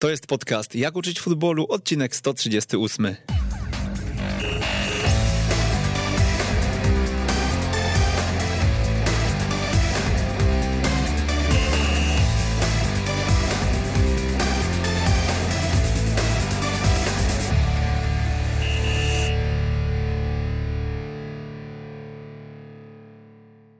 To jest podcast Jak uczyć futbolu, odcinek 138.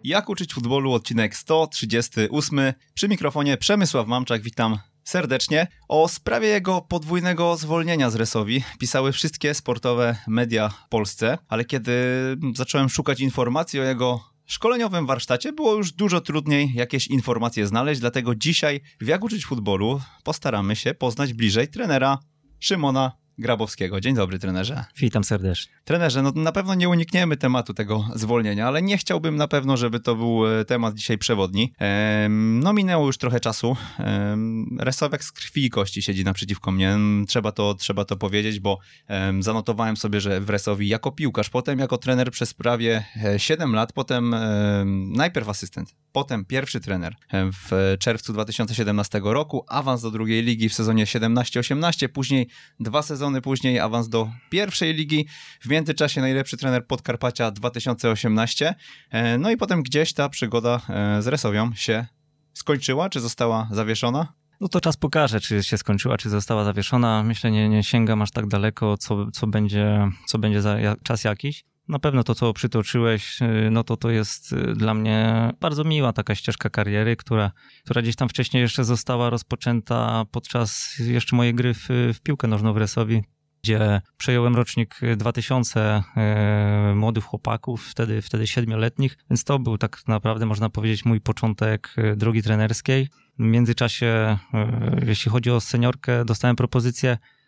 Jak uczyć futbolu, odcinek 138. Przy mikrofonie Przemysław Mamczak, witam serdecznie. O sprawie jego podwójnego zwolnienia z Resowi pisały wszystkie sportowe media w Polsce, ale kiedy zacząłem szukać informacji o jego szkoleniowym warsztacie, było już dużo trudniej jakieś informacje znaleźć, dlatego dzisiaj w Jak uczyć futbolu postaramy się poznać bliżej trenera Szymona Grabowskiego. Dzień dobry, trenerze. Witam serdecznie. Trenerze, no na pewno nie unikniemy tematu tego zwolnienia, ale nie chciałbym na pewno, żeby to był e, temat dzisiaj przewodni. Ehm, no minęło już trochę czasu. Ehm, Resowiak z krwi i kości siedzi naprzeciwko mnie. Trzeba to, trzeba to powiedzieć, bo ehm, zanotowałem sobie, że w Resowi jako piłkarz, potem jako trener przez prawie 7 lat, potem najpierw asystent, potem pierwszy trener w czerwcu 2017 roku, awans do drugiej ligi w sezonie 17-18, później dwa sezony później awans do pierwszej ligi, w międzyczasie najlepszy trener Podkarpacia 2018, e, no i potem gdzieś ta przygoda e, z Resowią się skończyła, czy została zawieszona? No to czas pokaże, czy się skończyła, czy została zawieszona. Myślę, nie, nie sięgam aż tak daleko, co, co będzie, co będzie za czas jakiś. Na pewno to, co przytoczyłeś, y, no to to jest y, dla mnie bardzo miła taka ścieżka kariery, która, która gdzieś tam wcześniej jeszcze została rozpoczęta podczas jeszcze mojej gry w, w piłkę nożną w Resowi, gdzie przejąłem rocznik 2000 e, młodych chłopaków, wtedy, wtedy siedmioletnich, więc to był tak naprawdę, można powiedzieć, mój początek drogi trenerskiej. W międzyczasie, jeśli chodzi o seniorkę, dostałem propozycję Y,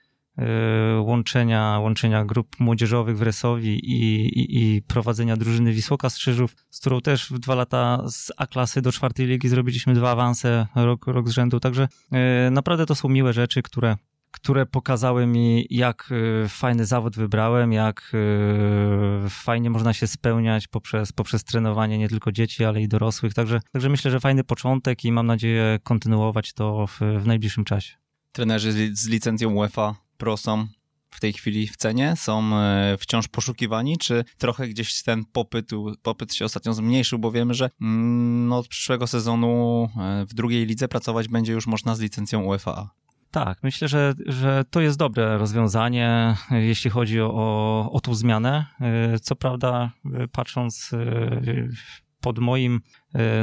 łączenia, łączenia grup młodzieżowych w Resowi i, i, i, prowadzenia drużyny Wisłoka Strzyżów, z którą też w dwa lata z A-klasy do czwartej ligi zrobiliśmy dwa awanse rok, rok z rzędu, także y, naprawdę to są miłe rzeczy, które, które pokazały mi, jak y, fajny zawód wybrałem, jak fajnie można się spełniać poprzez, poprzez trenowanie nie tylko dzieci, ale i dorosłych. Także, także myślę, że fajny początek i mam nadzieję kontynuować to w, w najbliższym czasie. Trenerzy z licencją UEFA Pro są w tej chwili w cenie? Są e, wciąż poszukiwani, czy trochę gdzieś ten popyt, popyt się ostatnio zmniejszył, bo wiemy, że mm, no, od przyszłego sezonu e, w drugiej lidze pracować będzie już można z licencją UEFA. Tak, myślę, że, że to jest dobre rozwiązanie, jeśli chodzi o, o tą zmianę. E, co prawda, patrząc pod moim,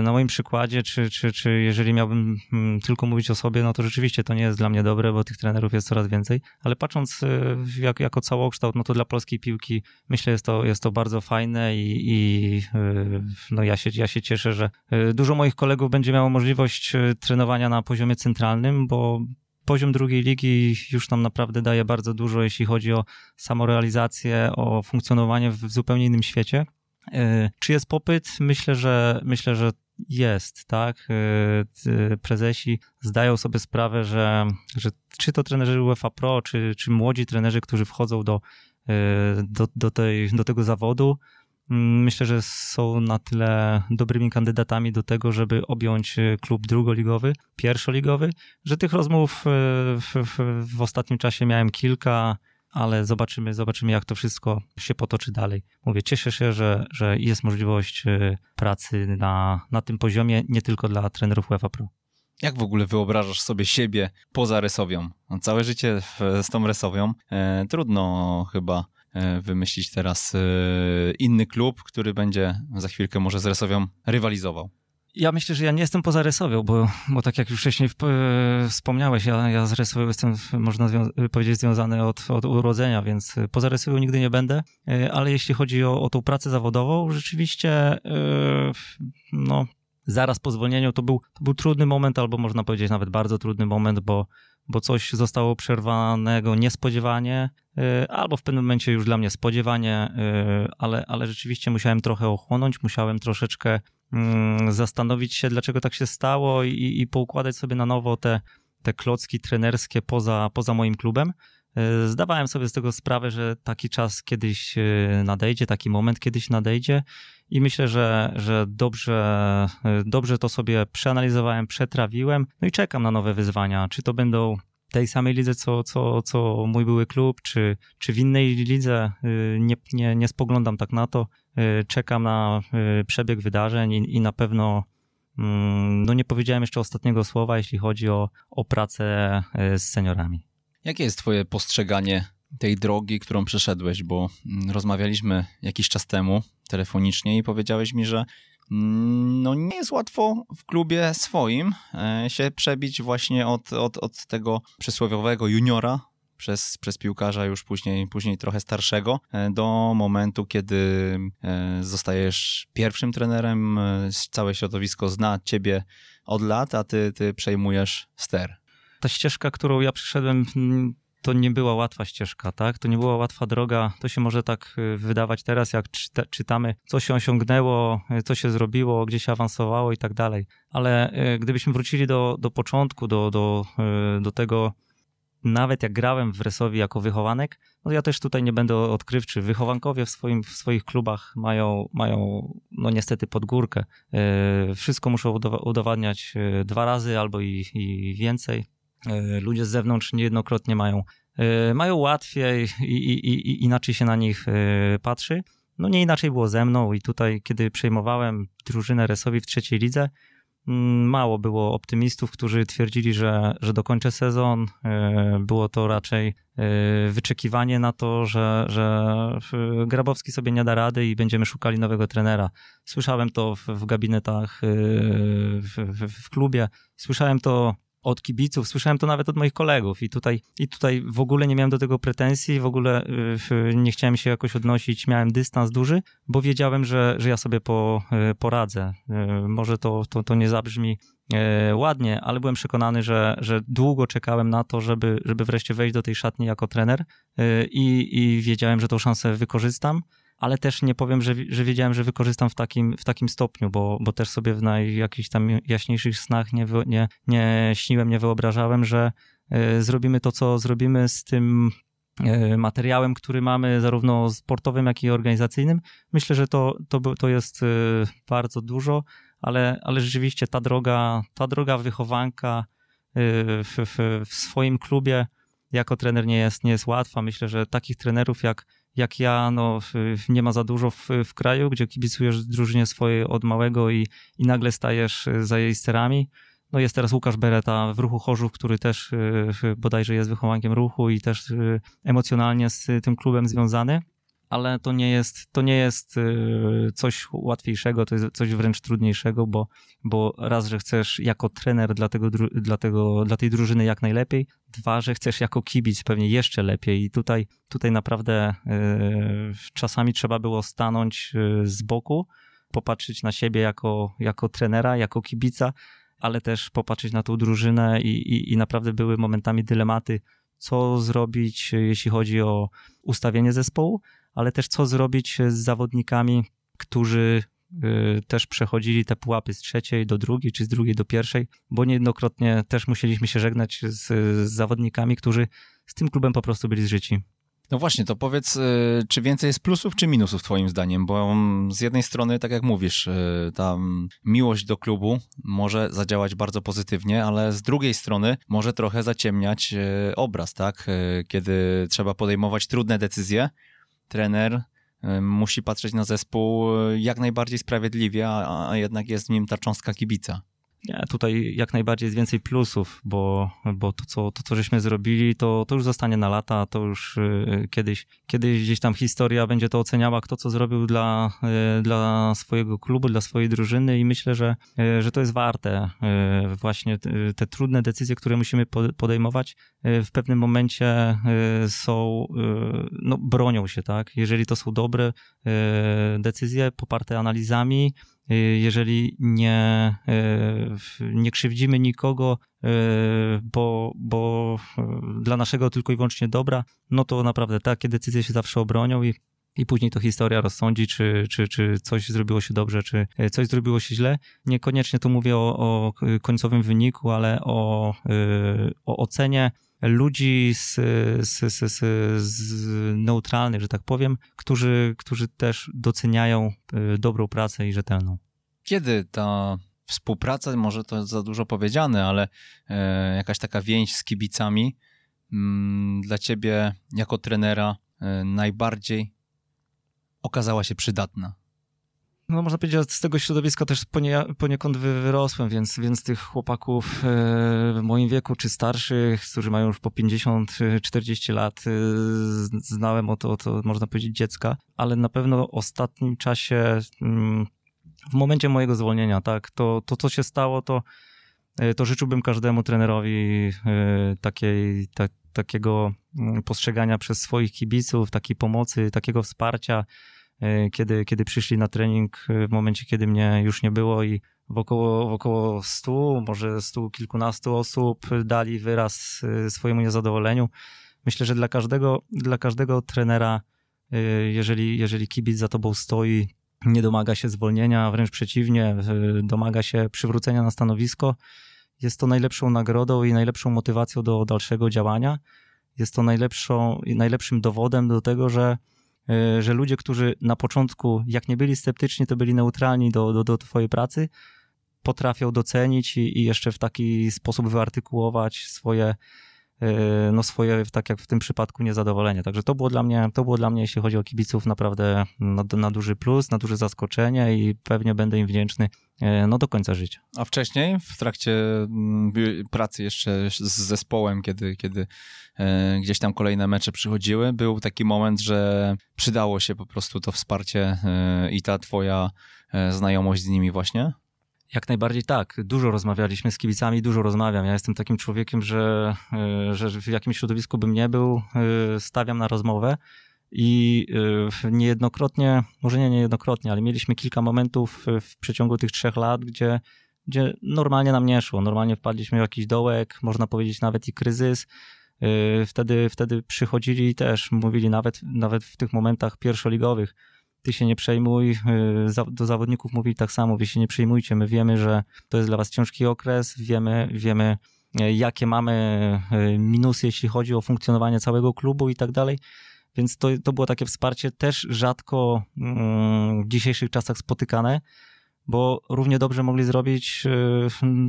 na moim przykładzie, czy, czy, czy jeżeli miałbym mm, tylko mówić o sobie, no to rzeczywiście to nie jest dla mnie dobre, bo tych trenerów jest coraz więcej, ale patrząc e, jak, jako całokształt, no to dla polskiej piłki myślę, jest to, jest to bardzo fajne i, i e, no ja, się, ja się cieszę, że dużo moich kolegów będzie miało możliwość trenowania na poziomie centralnym, bo poziom drugiej ligi już nam naprawdę daje bardzo dużo, jeśli chodzi o samorealizację, o funkcjonowanie w zupełnie innym świecie. E, czy jest popyt? Myślę, że myślę, że jest, tak. E, prezesi zdają sobie sprawę, że, że czy to trenerzy UEFA Pro, czy, czy młodzi trenerzy, którzy wchodzą do, do, do, tej, do tego zawodu, mm, myślę, że są na tyle dobrymi kandydatami do tego, żeby objąć klub drugoligowy, pierwszoligowy, że tych rozmów w, w, w ostatnim czasie miałem kilka ale zobaczymy, zobaczymy, jak to wszystko się potoczy dalej. Mówię, cieszę się, że, że jest możliwość y, pracy na, na tym poziomie, nie tylko dla trenerów UEFA Pro. Jak w ogóle wyobrażasz sobie siebie poza Resowią? No, całe życie w, z tą Resowią. E, trudno chyba e, wymyślić teraz e, inny klub, który będzie za chwilkę może z Resowią rywalizował. Ja myślę, że ja nie jestem poza Resowią, bo, bo tak jak już wcześniej e, wspomniałeś, ja, ja z jestem, można zwią- powiedzieć, związany od, od urodzenia, więc poza Resowią nigdy nie będę, e, ale jeśli chodzi o, o tą pracę zawodową, rzeczywiście e, no, zaraz po zwolnieniu to był, to był trudny moment, albo można powiedzieć nawet bardzo trudny moment, bo, bo coś zostało przerwanego niespodziewanie, albo w pewnym momencie już dla mnie spodziewanie, ale, ale rzeczywiście musiałem trochę ochłonąć, musiałem troszeczkę Mm, zastanowić się, dlaczego tak się stało i, i poukładać sobie na nowo te, te klocki trenerskie poza, poza moim klubem. E, zdawałem sobie z tego sprawę, że taki czas kiedyś nadejdzie, taki moment kiedyś nadejdzie i myślę, że, że dobrze, dobrze to sobie przeanalizowałem, przetrawiłem, no i czekam na nowe wyzwania. Czy to będą tej samej lidze, co, co, co mój były klub, czy, czy w innej lidze, nie, nie, nie spoglądam tak na to. Czekam na przebieg wydarzeń i, i na pewno mm, no nie powiedziałem jeszcze ostatniego słowa, jeśli chodzi o, o pracę z seniorami. Jakie jest twoje postrzeganie tej drogi, którą przeszedłeś, bo mm, rozmawialiśmy jakiś czas temu telefonicznie i powiedziałeś mi, że mm, no nie jest łatwo w klubie swoim e, się przebić właśnie od, od, od tego przysłowiowego juniora przez, przez piłkarza już później, później trochę starszego e, do momentu, kiedy e, zostajesz pierwszym trenerem, całe środowisko zna ciebie od lat, a ty, ty przejmujesz ster. Ta ścieżka, którą ja przyszedłem mm, to nie była łatwa ścieżka, tak? To nie była łatwa droga. To się może tak y, wydawać teraz, jak czyta, czytamy, co się osiągnęło, y, co się zrobiło, gdzie się awansowało i tak dalej. Ale y, gdybyśmy wrócili do, do początku, do, do, do tego, nawet jak grałem w Resowi jako wychowanek, no ja też tutaj nie będę odkrywczy. Wychowankowie w, swoim, w swoich klubach mają, mają no niestety podgórkę. Wszystko muszą udowadniać dwa razy albo i, i więcej. E, ludzie z zewnątrz niejednokrotnie mają, e, mają łatwiej i, i, i inaczej się na nich e, patrzy. No nie inaczej było ze mną i tutaj, kiedy przejmowałem drużynę Resowi w trzeciej lidze, mm, mało było optymistów, którzy twierdzili, że, że dokończę sezon. Było to raczej wyczekiwanie na to, że, że Grabowski sobie nie da rady i będziemy szukali nowego trenera. Słyszałem to w, gabinetach w, w, w klubie, słyszałem to od kibiców, słyszałem to nawet od moich kolegów i tutaj, i tutaj w ogóle nie miałem do tego pretensji, w ogóle y, nie chciałem się jakoś odnosić, miałem dystans duży, bo wiedziałem, że, że ja sobie po, y, poradzę. Y, może to, to, to nie zabrzmi ładnie, ale byłem przekonany, że, że długo czekałem na to, żeby, żeby wreszcie wejść do tej szatni jako trener i, i wiedziałem, że tą szansę wykorzystam ale też nie powiem, że, że wiedziałem, że wykorzystam w takim, w takim stopniu, bo, bo też sobie w jakichś tam jaśniejszych snach nie, nie, nie śniłem, nie wyobrażałem, że y, zrobimy to, co zrobimy z tym y, materiałem, który mamy, zarówno sportowym, jak i organizacyjnym. Myślę, że to, to, to jest y, bardzo dużo, ale, ale rzeczywiście ta droga, ta droga wychowanka w, w, w swoim klubie jako trener nie jest, nie jest łatwa. Myślę, że takich trenerów jak jak ja, no, nie ma za dużo w, w kraju, gdzie kibicujesz drużynie swojej od małego i, i nagle stajesz y, za jej sterami. No jest teraz Łukasz Bereta w ruchu Chorzów, który też y, bodajże jest wychowankiem ruchu i też y, emocjonalnie z tym klubem związany ale to nie jest, to nie jest y, coś łatwiejszego, to jest coś wręcz trudniejszego, bo, bo raz, że chcesz jako trener dla, tego, dla, tego, dla tej drużyny jak najlepiej, dwa, że chcesz jako kibic pewnie jeszcze lepiej. I tutaj, tutaj naprawdę y, czasami trzeba było stanąć y, z boku, popatrzeć na siebie jako, jako trenera, jako kibica, ale też popatrzeć na tą drużynę i, i, i naprawdę były momentami dylematy, co zrobić, jeśli chodzi o ustawienie zespołu, ale też co zrobić z zawodnikami, którzy y, też przechodzili te pułapy z trzeciej do drugiej, czy z drugiej do pierwszej, bo niejednokrotnie też musieliśmy się żegnać z, z zawodnikami, którzy z tym klubem po prostu byli zżyci. No właśnie, to powiedz, y, czy więcej jest plusów czy minusów twoim zdaniem? Bo z jednej strony, tak jak mówisz, ta miłość do klubu może zadziałać bardzo pozytywnie, ale z drugiej strony może trochę zaciemniać obraz, tak? Kiedy trzeba podejmować trudne decyzje, trener y, musi patrzeć na zespół y, jak najbardziej sprawiedliwie, a, a jednak jest w nim ta cząstka kibica. Nie, tutaj jak najbardziej jest więcej plusów, bo, bo to, co, to, co żeśmy zrobili, to, to już zostanie na lata, to już y, kiedyś, kiedyś gdzieś tam historia będzie to oceniała, kto co zrobił dla, y, dla swojego klubu, dla swojej drużyny i myślę, że, y, że to jest warte właśnie te trudne decyzje, które musimy podejmować w pewnym momencie są, no bronią się, tak? Jeżeli to są dobre decyzje poparte analizami, jeżeli nie, y, nie krzywdzimy nikogo, y, bo, bo dla naszego tylko i wyłącznie dobra, no to naprawdę takie decyzje się zawsze obronią i i później to historia rozsądzi, czy, czy, czy coś zrobiło się dobrze, czy coś zrobiło się źle. Niekoniecznie tu mówię o, o końcowym wyniku, ale o, o ocenie ludzi z, z, z, z, neutralnych, że tak powiem, którzy, którzy też doceniają y, dobrą pracę i rzetelną. Kiedy ta współpraca, może to za dużo powiedziane, ale e, jakaś taka więź z kibicami mm, dla ciebie jako trenera e, najbardziej okazała się przydatna? No można powiedzieć, że z tego środowiska też ponie, poniekąd wyrosłem, więc, więc tych chłopaków e, w moim wieku, czy starszych, którzy mają już po 50-40 lat, e, znałem od, od, można powiedzieć, dziecka, ale na pewno w ostatnim czasie, mm, w momencie mojego zwolnienia, tak, to, to co się stało, to, e, to życzyłbym każdemu trenerowi takiej, ta, takiego mm, postrzegania przez swoich kibiców, takiej pomocy, takiego wsparcia, E, kiedy, kiedy przyszli na trening e, w momencie, kiedy mnie już nie było i wokoło, wokoło stu, może stu kilkunastu osób dali wyraz e, swojemu niezadowoleniu. Myślę, że dla każdego, dla każdego trenera, jeżeli, jeżeli kibic za tobą stoi, nie domaga się zwolnienia, wręcz przeciwnie, domaga się przywrócenia na stanowisko, jest to najlepszą nagrodą i najlepszą motywacją do dalszego działania. Jest to najlepszą, najlepszym dowodem do tego, że E, że ludzie, którzy na początku, jak nie byli sceptyczni, to byli neutralni do, do, do twojej pracy, potrafią docenić i, i jeszcze w taki sposób wyartykułować swoje, e, no swoje, tak jak w tym przypadku, niezadowolenie. Także to było dla mnie, to było dla mnie, jeśli chodzi o kibiców, naprawdę na, na duży plus, na duże zaskoczenie i pewnie będę im wdzięczny e, no do końca życia. A wcześniej, w trakcie mm, pracy jeszcze z zespołem, kiedy, kiedy E, gdzieś tam kolejne mecze przychodziły, był taki moment, że przydało się po prostu to wsparcie i ta twoja znajomość z nimi właśnie? Jak najbardziej tak. Dużo rozmawialiśmy z kibicami, dużo rozmawiam. Ja jestem takim człowiekiem, że, że w jakimś środowisku bym nie był, stawiam na rozmowę i niejednokrotnie, może nie niejednokrotnie, ale mieliśmy kilka momentów w przeciągu tych trzech lat, gdzie, gdzie normalnie nam nie szło. Normalnie wpadliśmy w jakiś dołek, można powiedzieć nawet i kryzys wtedy, wtedy przychodzili też, mówili nawet, nawet w tych momentach pierwszoligowych, ty się nie przejmuj, y, do zawodników mówili tak samo, wy się nie przejmujcie, my wiemy, że to jest dla was ciężki okres, wiemy, wiemy y, jakie mamy minusy, jeśli chodzi o funkcjonowanie całego klubu i tak dalej. Więc to, to było takie wsparcie też rzadko mm, w dzisiejszych czasach spotykane, bo równie dobrze mogli zrobić,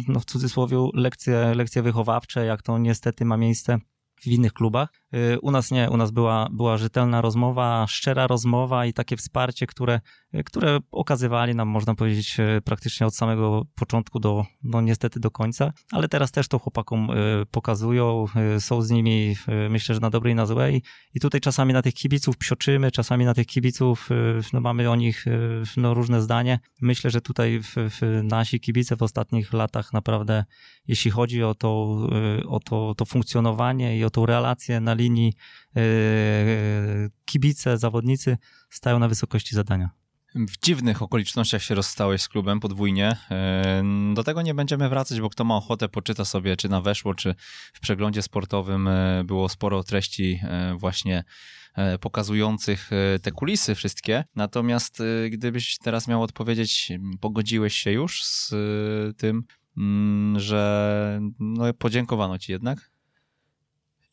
no w cudzysłowie, lekcje, lekcje wychowawcze, jak to niestety ma miejsce w innych klubach. Y, u nas nie, u nas była, była rzetelna rozmowa, szczera rozmowa i takie wsparcie, które, y, które okazywali nam, można powiedzieć, y, praktycznie od samego początku do, no niestety do końca, ale teraz też to chłopakom pokazują, są z nimi, myślę, że na dobre i na złe i, i tutaj czasami na tych kibiców psioczymy, czasami na tych kibiców, no mamy o nich no, różne zdanie. Myślę, że tutaj w, w nasi kibice w ostatnich latach naprawdę, jeśli chodzi o to, o to, to funkcjonowanie i o tą relację na linii e, kibice, zawodnicy stają na wysokości zadania. W dziwnych okolicznościach się rozstałeś z klubem podwójnie. E, do tego nie będziemy wracać, bo kto ma ochotę, poczyta sobie, czy na weszło, czy w przeglądzie sportowym e, było sporo treści właśnie pokazujących te kulisy wszystkie. Natomiast gdybyś teraz miał odpowiedzieć, pogodziłeś się już z tym, mm, że no, podziękowano ci jednak?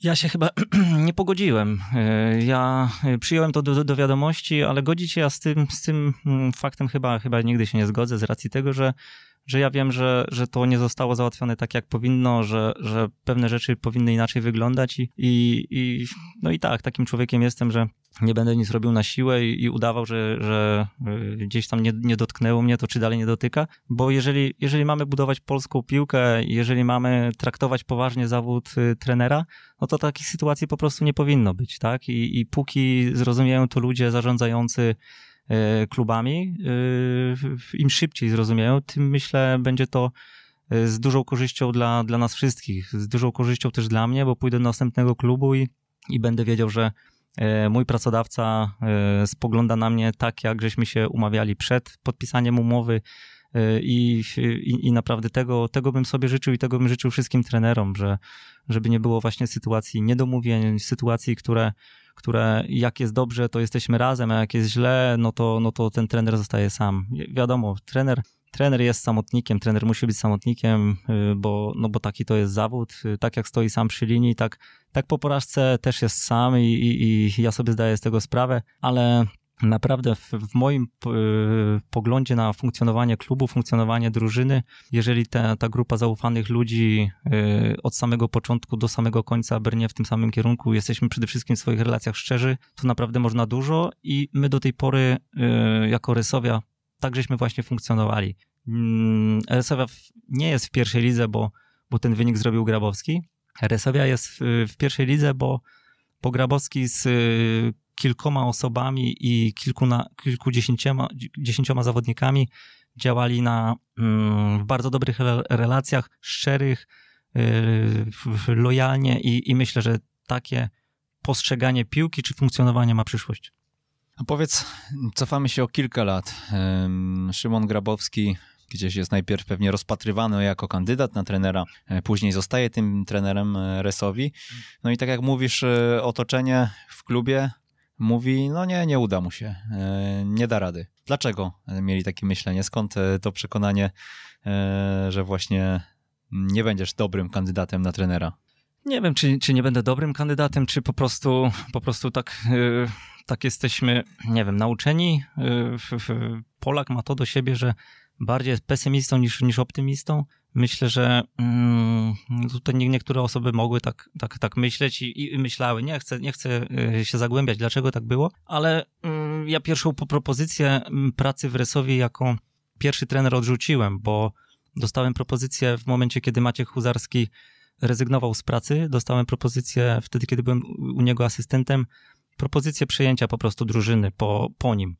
Ja się chyba nie pogodziłem. E, ja przyjąłem to do, do, wiadomości, ale godzić się ja z tym, z tym mm, faktem chyba, chyba nigdy się nie zgodzę z racji tego, że, że ja wiem, że, że to nie zostało załatwione tak, jak powinno, że, że pewne rzeczy powinny inaczej wyglądać i, i, i no i tak, takim człowiekiem jestem, że nie będę nic robił na siłę i, i udawał, że, że y, gdzieś tam nie, nie dotknęło mnie to, czy dalej nie dotyka, bo jeżeli, jeżeli mamy budować polską piłkę, jeżeli mamy traktować poważnie zawód y, trenera, no to takich sytuacji po prostu nie powinno być, tak? I, i póki zrozumieją to ludzie zarządzający klubami, im szybciej zrozumieją, tym myślę będzie to z dużą korzyścią dla, dla nas wszystkich, z dużą korzyścią też dla mnie, bo pójdę do następnego klubu i, i będę wiedział, że mój pracodawca spogląda na mnie tak, jak żeśmy się umawiali przed podpisaniem umowy. I, i, I, naprawdę tego, tego bym sobie życzył i tego bym życzył wszystkim trenerom, że, żeby nie było właśnie sytuacji niedomówień, sytuacji, które, które jak jest dobrze, to jesteśmy razem, a jak jest źle, no to, no to ten trener zostaje sam. Wiadomo, trener trener jest samotnikiem, trener musi być samotnikiem, y, bo, no bo taki to jest zawód. Y, tak jak stoi sam przy linii, tak, tak po porażce też jest sam i, i, i ja sobie zdaję z tego sprawę, ale naprawdę w, w moim y, poglądzie na funkcjonowanie klubu, funkcjonowanie drużyny, jeżeli ta, ta grupa zaufanych ludzi y, od samego początku do samego końca brnie w tym samym kierunku, jesteśmy przede wszystkim w swoich relacjach szczerzy, to naprawdę można dużo i my do tej pory y, jako Rysowia tak żeśmy właśnie funkcjonowali. Mm, Resowia nie jest w pierwszej lidze, bo, bo ten wynik zrobił Grabowski. Resowia jest w, w pierwszej lidze, bo, bo Grabowski z kilkoma osobami i kilkuna, kilkudziesięcioma dziesięcioma zawodnikami działali na, mm, w bardzo dobrych relacjach, szczerych, y, lojalnie i, i myślę, że takie postrzeganie piłki czy funkcjonowanie ma przyszłość. A powiedz, cofamy się o kilka lat. Szymon Grabowski gdzieś jest najpierw pewnie rozpatrywany jako kandydat na trenera, e, później zostaje tym trenerem e, Resowi. No i tak jak mówisz, e, otoczenie w klubie mówi, no nie, nie uda mu się, e, nie da rady. Dlaczego mieli takie myślenie? Skąd e, to przekonanie, e, że właśnie nie będziesz dobrym kandydatem na trenera? Nie wiem, czy, czy nie będę dobrym kandydatem, czy po prostu, po prostu tak, tak jesteśmy, nie wiem, nauczeni. Polak ma to do siebie, że bardziej jest pesymistą niż, niż optymistą. Myślę, że mm, tutaj niektóre osoby mogły tak, tak, tak myśleć i, i, myślały, nie chcę, nie chcę y, się zagłębiać, dlaczego tak było, ale mm, ja pierwszą propozycję pracy w Resowie jako pierwszy trener odrzuciłem, bo dostałem propozycję w momencie, kiedy Maciek Huzarski rezygnował z pracy, dostałem propozycję wtedy, kiedy byłem u niego asystentem, propozycję przejęcia po prostu drużyny po, po nim.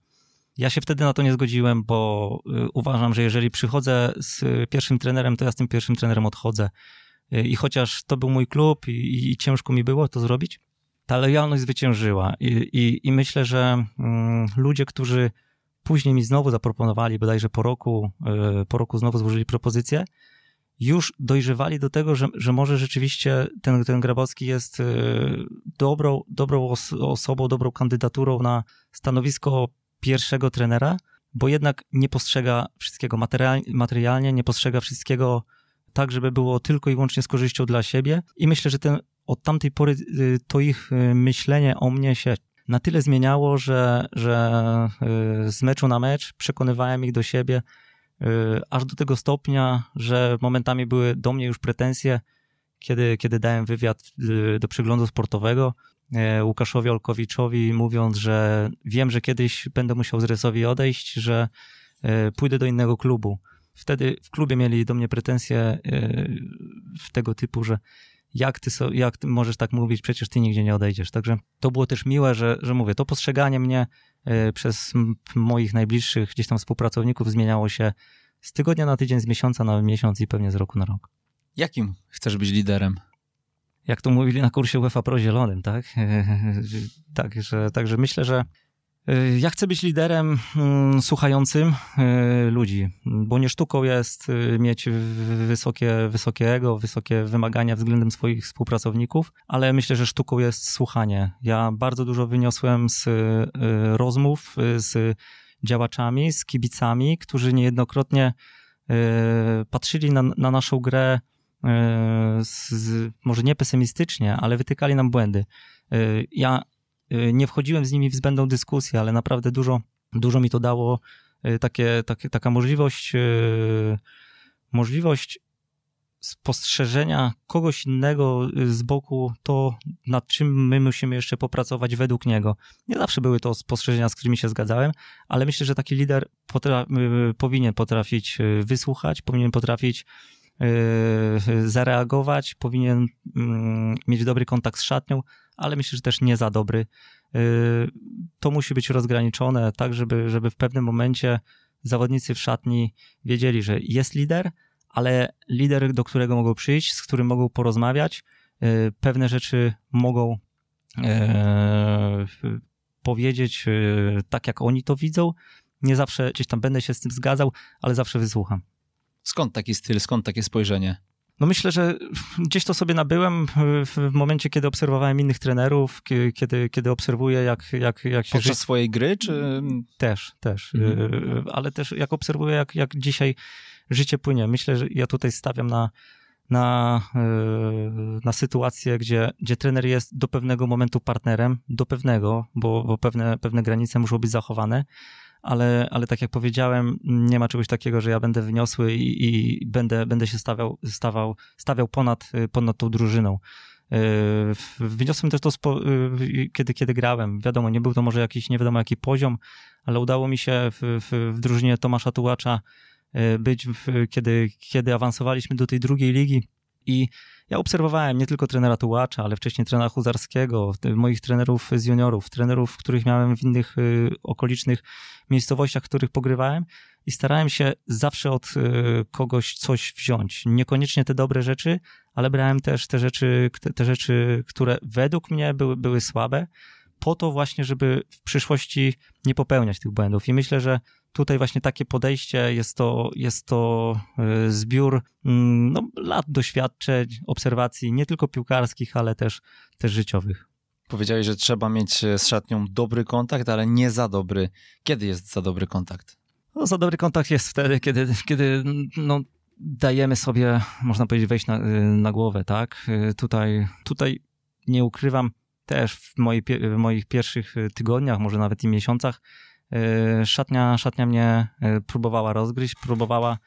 Ja się wtedy na to nie zgodziłem, bo y, uważam, że jeżeli przychodzę z pierwszym trenerem, to ja z tym pierwszym trenerem odchodzę. Y, I chociaż to był mój klub i, i ciężko mi było to zrobić, ta lojalność zwyciężyła. I, i, i myślę, że mm, ludzie, którzy później mi znowu zaproponowali, bodajże po roku, y, po roku znowu złożyli propozycję, już dojrzewali do tego, że, że może rzeczywiście ten, ten Grabowski jest dobrą, dobrą osobą, dobrą kandydaturą na stanowisko pierwszego trenera, bo jednak nie postrzega wszystkiego materialnie, nie postrzega wszystkiego tak, żeby było tylko i wyłącznie z korzyścią dla siebie. I myślę, że ten, od tamtej pory y, to ich y, myślenie o mnie się na tyle zmieniało, że, że y, z meczu na mecz przekonywałem ich do siebie, aż do tego stopnia, że momentami były do mnie już pretensje, kiedy, kiedy dałem wywiad do przeglądu sportowego, Łukaszowi Olkowiczowi, mówiąc, że wiem, że kiedyś będę musiał z Resowi odejść, że e, pójdę do innego klubu. Wtedy w klubie mieli do mnie pretensje e, w tego typu, że jak ty, so, jak ty możesz tak mówić, przecież ty nigdzie nie odejdziesz. Także to było też miłe, że, że mówię, to postrzeganie mnie przez moich najbliższych gdzieś tam współpracowników zmieniało się z tygodnia na tydzień, z miesiąca na miesiąc i pewnie z roku na rok. Jakim chcesz być liderem? Jak to mówili na kursie UEFA Pro Zielonym, tak? Także, także myślę, że y, ja chcę być liderem mm, słuchającym y, ludzi, bo nie sztuką jest y, mieć wysokie, wysokie ego, wysokie wymagania względem swoich współpracowników, ale myślę, że sztuką jest słuchanie. Ja bardzo dużo wyniosłem z rozmów z działaczami, z kibicami, którzy niejednokrotnie patrzyli na, na naszą grę E, z, może nie pesymistycznie, ale wytykali nam błędy. E, ja e, nie wchodziłem z nimi w zbędną dyskusję, ale naprawdę dużo, dużo mi to dało takie, takie, taka możliwość, możliwość spostrzeżenia kogoś innego z boku, to nad czym my musimy jeszcze popracować według niego. Nie zawsze były to spostrzeżenia, z którymi się zgadzałem, ale myślę, że taki lider potra powinien potrafić wysłuchać, powinien potrafić zareagować, powinien mm, mieć dobry kontakt z szatnią, ale myślę, że też nie za dobry. Yy, to musi być rozgraniczone tak, żeby, żeby w pewnym momencie zawodnicy w szatni wiedzieli, że jest lider, ale lider, do którego mogą przyjść, z którym mogą porozmawiać, yy, pewne rzeczy mogą powiedzieć tak, jak oni to widzą. Nie zawsze gdzieś tam będę się z tym zgadzał, ale zawsze wysłucham. Skąd taki styl, skąd takie spojrzenie? No myślę, że gdzieś to sobie nabyłem w momencie, kiedy obserwowałem innych trenerów, kiedy, kiedy obserwuję, jak, jak, jak się... Podczas swojej gry, czy... Też, też. Mhm. Ale też jak obserwuję, jak, jak dzisiaj życie płynie. Myślę, że ja tutaj stawiam na, na, na sytuację, gdzie, gdzie trener jest do pewnego momentu partnerem, do pewnego, bo, bo pewne, pewne granice muszą być zachowane, ale, ale tak jak powiedziałem, nie ma czegoś takiego, że ja będę wyniosły i, i będę, będę się stawiał, stawał, stawiał ponad, ponad tą drużyną. Wyniosłem też to, spo, kiedy, kiedy grałem. Wiadomo, nie był to może jakiś nie wiadomo jaki poziom, ale udało mi się w, w, w drużynie Tomasza Tułacza być, w, kiedy, kiedy awansowaliśmy do tej drugiej ligi i ja obserwowałem nie tylko trenera Tułacza, ale wcześniej trenera Huzarskiego, moich trenerów z juniorów, trenerów, których miałem w innych y, okolicznych miejscowościach, w których pogrywałem i starałem się zawsze od y, kogoś coś wziąć. Niekoniecznie te dobre rzeczy, ale brałem też te rzeczy, te, te rzeczy które według mnie były, były słabe, po to właśnie, żeby w przyszłości nie popełniać tych błędów. I myślę, że tutaj właśnie takie podejście jest to, jest to y, zbiór mm, no, lat doświadczeń, obserwacji, nie tylko piłkarskich, ale też, też życiowych. Powiedziałeś, że trzeba mieć e, z szatnią dobry kontakt, ale nie za dobry. Kiedy jest za dobry kontakt? No, za dobry kontakt jest wtedy, kiedy, kiedy no, dajemy sobie, można powiedzieć, wejść na, y, na głowę, tak? Y, tutaj, tutaj nie ukrywam, też w, moi, w moich pierwszych tygodniach, może nawet i miesiącach, szatnia, szatnia mnie e, próbowała rozgryźć, próbowała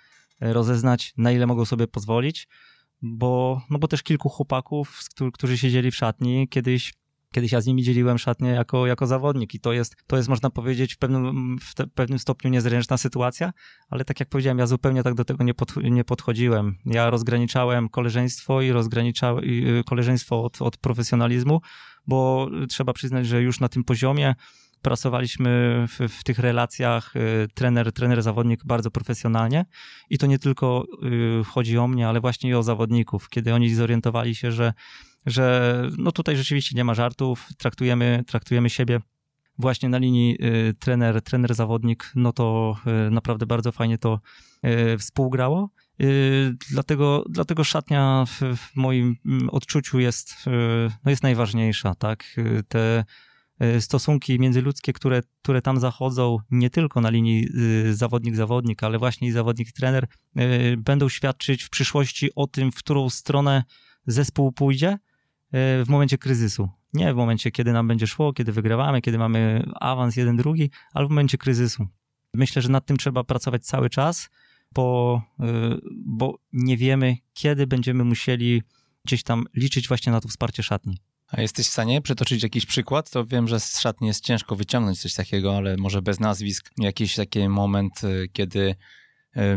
e, rozeznać, na ile mogą sobie pozwolić, bo, no bo też kilku chłopaków, którzy siedzieli w szatni, kiedyś Kiedyś ja z nimi dzieliłem szatnię jako, jako zawodnik i to jest, to jest, można powiedzieć, w pewnym, w te, pewnym stopniu niezręczna sytuacja, ale tak jak powiedziałem, ja zupełnie tak do tego nie, pod, nie podchodziłem. Ja rozgraniczałem koleżeństwo i rozgraniczałem y, koleżeństwo od, od profesjonalizmu, bo trzeba przyznać, że już na tym poziomie pracowaliśmy w, w, tych relacjach y, trener, trener, zawodnik bardzo profesjonalnie i to nie tylko y, chodzi o mnie, ale właśnie i o zawodników, kiedy oni zorientowali się, że, że no tutaj rzeczywiście nie ma żartów, traktujemy, traktujemy siebie właśnie na linii y, trener, trener, zawodnik, no to naprawdę bardzo fajnie to współgrało. Dlatego, dlatego szatnia w, w moim mm, odczuciu jest, no jest najważniejsza, tak? Te stosunki międzyludzkie, które, które tam zachodzą, nie tylko na linii y, zawodnik-zawodnik, ale właśnie i zawodnik-trener, e, będą świadczyć w przyszłości o tym, w którą stronę zespół pójdzie w momencie kryzysu. Nie w momencie, kiedy nam będzie szło, kiedy wygrywamy, kiedy mamy awans jeden, drugi, ale w momencie kryzysu. Myślę, że nad tym trzeba pracować cały czas, bo, bo nie wiemy, kiedy będziemy musieli gdzieś tam liczyć właśnie na to wsparcie szatni. A jesteś w stanie przytoczyć jakiś przykład? To wiem, że z szatni jest ciężko wyciągnąć coś takiego, ale może bez nazwisk. Jakiś taki moment, y, kiedy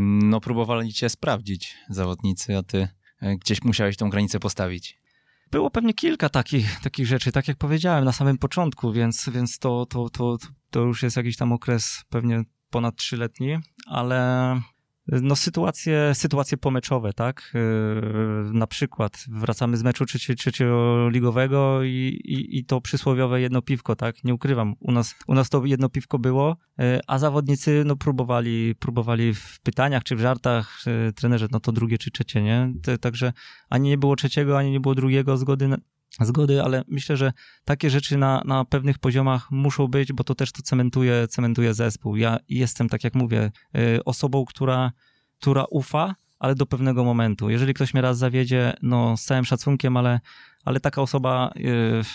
no, próbowali cię sprawdzić zawodnicy, a ty y, gdzieś musiałeś tą granicę postawić. Było pewnie kilka takich, takich rzeczy, tak jak powiedziałem na samym początku, więc, więc to, to, to, to już jest jakiś tam okres pewnie ponad trzyletni, ale no sytuacje, sytuacje pomeczowe, tak? Yy, na przykład wracamy z meczu trzeci, trzecioligowego i, i, i to przysłowiowe jedno piwko, tak? Nie ukrywam, u nas, u nas to jedno piwko było, yy, a zawodnicy no próbowali, próbowali w pytaniach czy w żartach yy, trenerze, no to drugie czy trzecie, nie? Także ani nie było trzeciego, ani nie było drugiego zgody na, zgody, ale myślę, że takie rzeczy na, na pewnych poziomach muszą być, bo to też to cementuje, cementuje zespół. Ja jestem, tak jak mówię, y, osobą, która, która ufa, ale do pewnego momentu. Jeżeli ktoś mnie raz zawiedzie, no z całym szacunkiem, ale ale taka osoba y,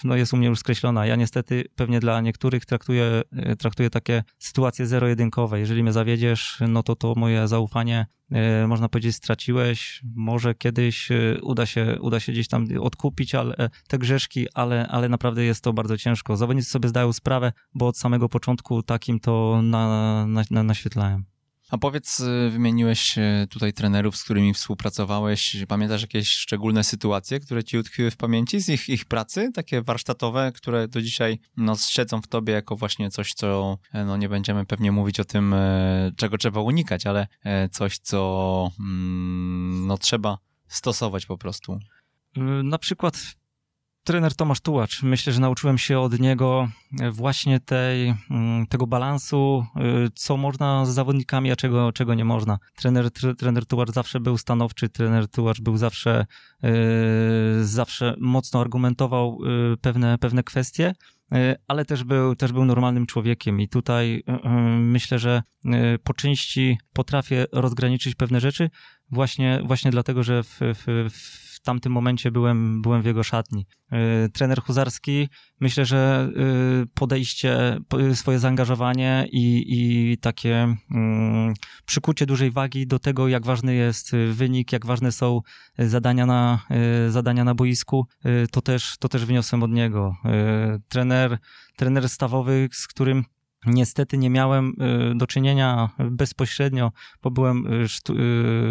no, jest u mnie już skreślona. Ja niestety pewnie dla niektórych traktuję, y, traktuję takie sytuacje zero-jedynkowe. Jeżeli mnie zawiedziesz, no to to moje zaufanie y, można powiedzieć straciłeś. Może kiedyś uda się, uda się gdzieś tam odkupić ale, te grzeszki, ale, ale naprawdę jest to bardzo ciężko. Zawodnicy sobie zdają sprawę, bo od samego początku takim to na, na, naświetlałem. A powiedz, y, wymieniłeś y, tutaj trenerów, z którymi współpracowałeś. Pamiętasz jakieś szczególne sytuacje, które ci utkwiły w pamięci z ich, ich pracy, takie warsztatowe, które do dzisiaj no, siedzą w tobie jako właśnie coś, co e, no, nie będziemy pewnie mówić o tym, e, czego trzeba unikać, ale e, coś, co mm, no, trzeba stosować po prostu. Na przykład trener Tomasz Tułacz. Myślę, że nauczyłem się od niego e, właśnie tej, mm, tego balansu, e, co można z zawodnikami, a czego, czego nie można. Trener, trener Tułacz zawsze był stanowczy, trener Tułacz był zawsze, e, zawsze mocno argumentował pewne, pewne kwestie ale też był, też był normalnym człowiekiem i tutaj myślę, że po części potrafię rozgraniczyć pewne rzeczy, właśnie, właśnie dlatego, że w, w, w tamtym momencie byłem, byłem w jego szatni. Y, trener Huzarski, myślę, że y, podejście, swoje zaangażowanie i, i takie um, przykucie dużej wagi do tego, jak ważny jest wynik, jak ważne są zadania na, zadania na boisku, to też, to też wyniosłem od niego. Trener, trener stawowy, z którym Niestety nie miałem y, do czynienia bezpośrednio, bo byłem y,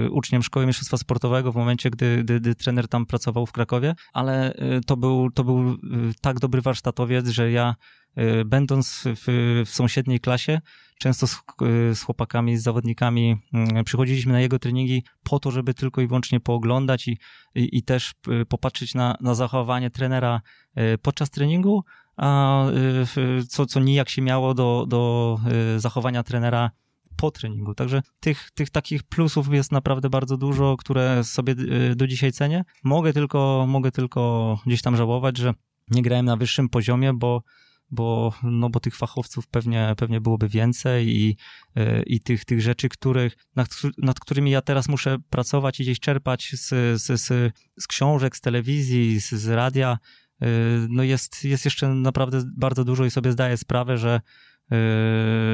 y, uczniem Szkoły Mistrzostwa Sportowego w momencie, gdy, gdy, gdy, trener tam pracował w Krakowie, ale to był, to był tak dobry warsztatowiec, że ja będąc w, w sąsiedniej klasie, często z, z, chłopakami, z zawodnikami mm, przychodziliśmy na jego treningi po to, żeby tylko i wyłącznie pooglądać i, i, i też popatrzeć na, na zachowanie trenera podczas treningu, a y, co, co nijak się miało do, do y, zachowania trenera po treningu. Także tych, tych takich plusów jest naprawdę bardzo dużo, które sobie y, do dzisiaj cenię. Mogę tylko, mogę tylko gdzieś tam żałować, że nie grałem na wyższym poziomie, bo bo, no bo tych fachowców pewnie, pewnie byłoby więcej i, i tych, tych rzeczy, których, nad, nad którymi ja teraz muszę pracować i gdzieś czerpać z, z, z, z książek, z telewizji, z, z radia, no jest, jest jeszcze naprawdę bardzo dużo i sobie zdaję sprawę, że,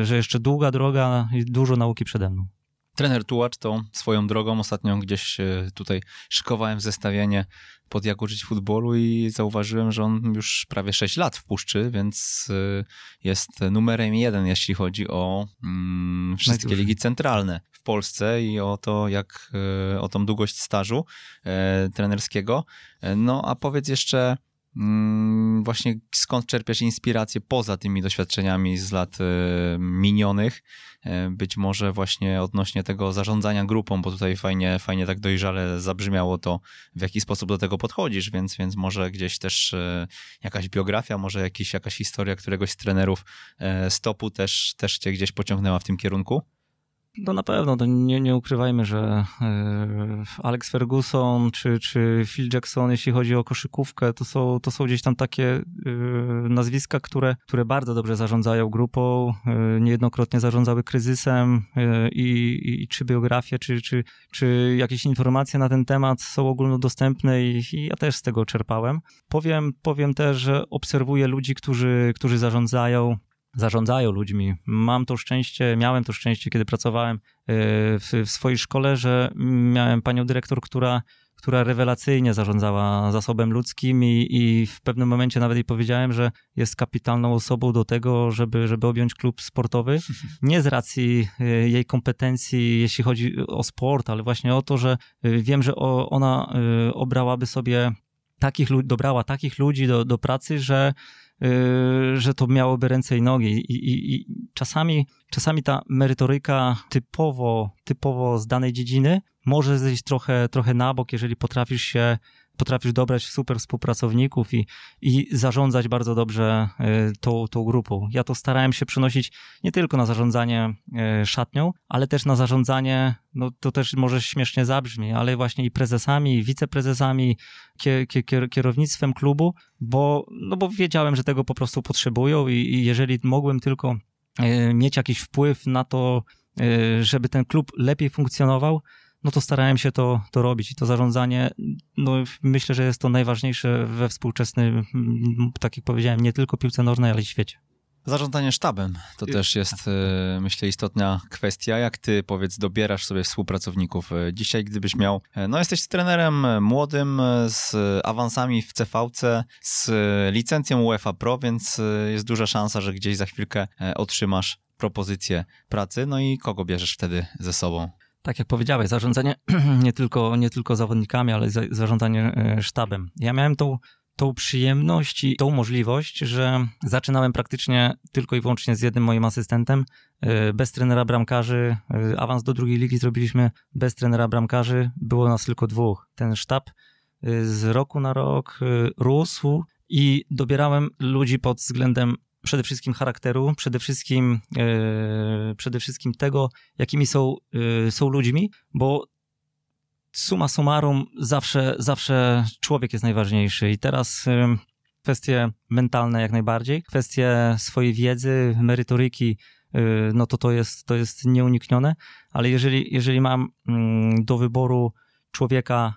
y, że jeszcze długa droga i dużo nauki przede mną. Trener Tułacz to swoją drogą ostatnio gdzieś y, tutaj szykowałem zestawienie pod jak użyć futbolu i zauważyłem, że on już prawie 6 lat w puszczy, więc jest numerem jeden, jeśli chodzi o mm, wszystkie ligi centralne w Polsce i o to, jak o tą długość stażu e, trenerskiego. E, no a powiedz jeszcze, właśnie skąd czerpiesz inspirację poza tymi doświadczeniami z lat e, minionych, e, być może właśnie odnośnie tego zarządzania grupą, bo tutaj fajnie, fajnie tak dojrzale zabrzmiało to, w jaki sposób do tego podchodzisz, więc, więc może gdzieś też e, jakaś biografia, może jakiś, jakaś historia któregoś z trenerów stopu też, też cię gdzieś pociągnęła w tym kierunku? No na pewno, to nie, nie ukrywajmy, że e, Alex Ferguson czy, czy Phil Jackson, jeśli chodzi o koszykówkę, to są, to są gdzieś tam takie e, nazwiska, które, które bardzo dobrze zarządzają grupą, e, niejednokrotnie zarządzały kryzysem i, i czy biografie, czy, czy, czy jakieś informacje na ten temat są ogólnodostępne i, i ja też z tego czerpałem. Powiem, powiem też, że obserwuję ludzi, którzy, którzy zarządzają zarządzają ludźmi. Mam to szczęście, miałem to szczęście, kiedy pracowałem e, w, w swojej szkole, że miałem panią dyrektor, która która rewelacyjnie zarządzała zasobem ludzkim i, i, w pewnym momencie nawet jej powiedziałem, że jest kapitalną osobą do tego, żeby, żeby objąć klub sportowy. Nie z racji e, jej kompetencji, jeśli chodzi o sport, ale właśnie o to, że e, wiem, że ona obrałaby sobie takich, dobrała takich ludzi do, do pracy, że że to miałoby ręce i nogi. I, i, i czasami, czasami ta merytoryka typowo, typowo z danej dziedziny może zejść trochę, trochę na bok, jeżeli potrafisz się potrafisz dobrać super współpracowników i, i zarządzać bardzo dobrze y, tą, tą grupą. Ja to starałem się przenosić nie tylko na zarządzanie y, szatnią, ale też na zarządzanie, no to też może śmiesznie zabrzmi, ale właśnie i prezesami, i wiceprezesami, kierownictwem klubu, bo, no bo wiedziałem, że tego po prostu potrzebują i, i jeżeli mogłem tylko y, mieć jakiś wpływ na to, żeby ten klub lepiej funkcjonował, no to starałem się to, to robić i to zarządzanie, no myślę, że jest to najważniejsze we współczesnym, tak jak powiedziałem, nie tylko piłce nożnej, ale i świecie. Zarządzanie sztabem to też jest, e, myślę, istotna kwestia. Jak ty, powiedz, dobierasz sobie współpracowników? E, dzisiaj, gdybyś miał, e, no jesteś trenerem młodym, z awansami w CVC, z licencją UEFA Pro, więc jest duża szansa, że gdzieś za chwilkę otrzymasz propozycję pracy. No i kogo bierzesz wtedy ze sobą? Tak jak powiedziałeś, zarządzanie nie tylko, nie tylko zawodnikami, ale zarządzanie e, sztabem. Ja miałem tą, tą przyjemność i tą możliwość, że zaczynałem praktycznie tylko i wyłącznie z jednym moim asystentem, e, bez trenera bramkarzy. E, awans do drugiej ligi zrobiliśmy bez trenera bramkarzy. Było nas tylko dwóch. Ten sztab z roku na rok rósł i dobierałem ludzi pod względem przede wszystkim charakteru, przede wszystkim, e, przede wszystkim tego, jakimi są, e, są ludźmi, bo suma summarum zawsze, zawsze człowiek jest najważniejszy. I teraz e, kwestie mentalne jak najbardziej, kwestie swojej wiedzy, merytoryki no to to jest, to jest nieuniknione, ale jeżeli, jeżeli mam mm, do wyboru człowieka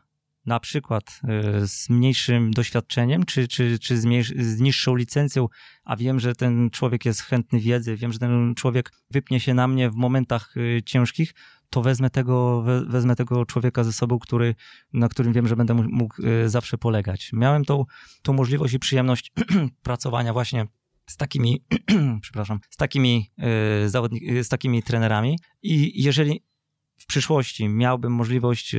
na przykład z mniejszym doświadczeniem, czy, czy, czy z, niższą licencją, a wiem, że ten człowiek jest chętny wiedzy, wiem, że ten człowiek wypnie się na mnie w momentach ciężkich, to wezmę tego, wezmę tego człowieka ze sobą, który, na którym wiem, że będę mógł y, zawsze polegać. Miałem tą, tą możliwość i przyjemność pracowania właśnie z takimi, przepraszam, z takimi, y, y, z takimi trenerami i jeżeli w przyszłości miałbym możliwość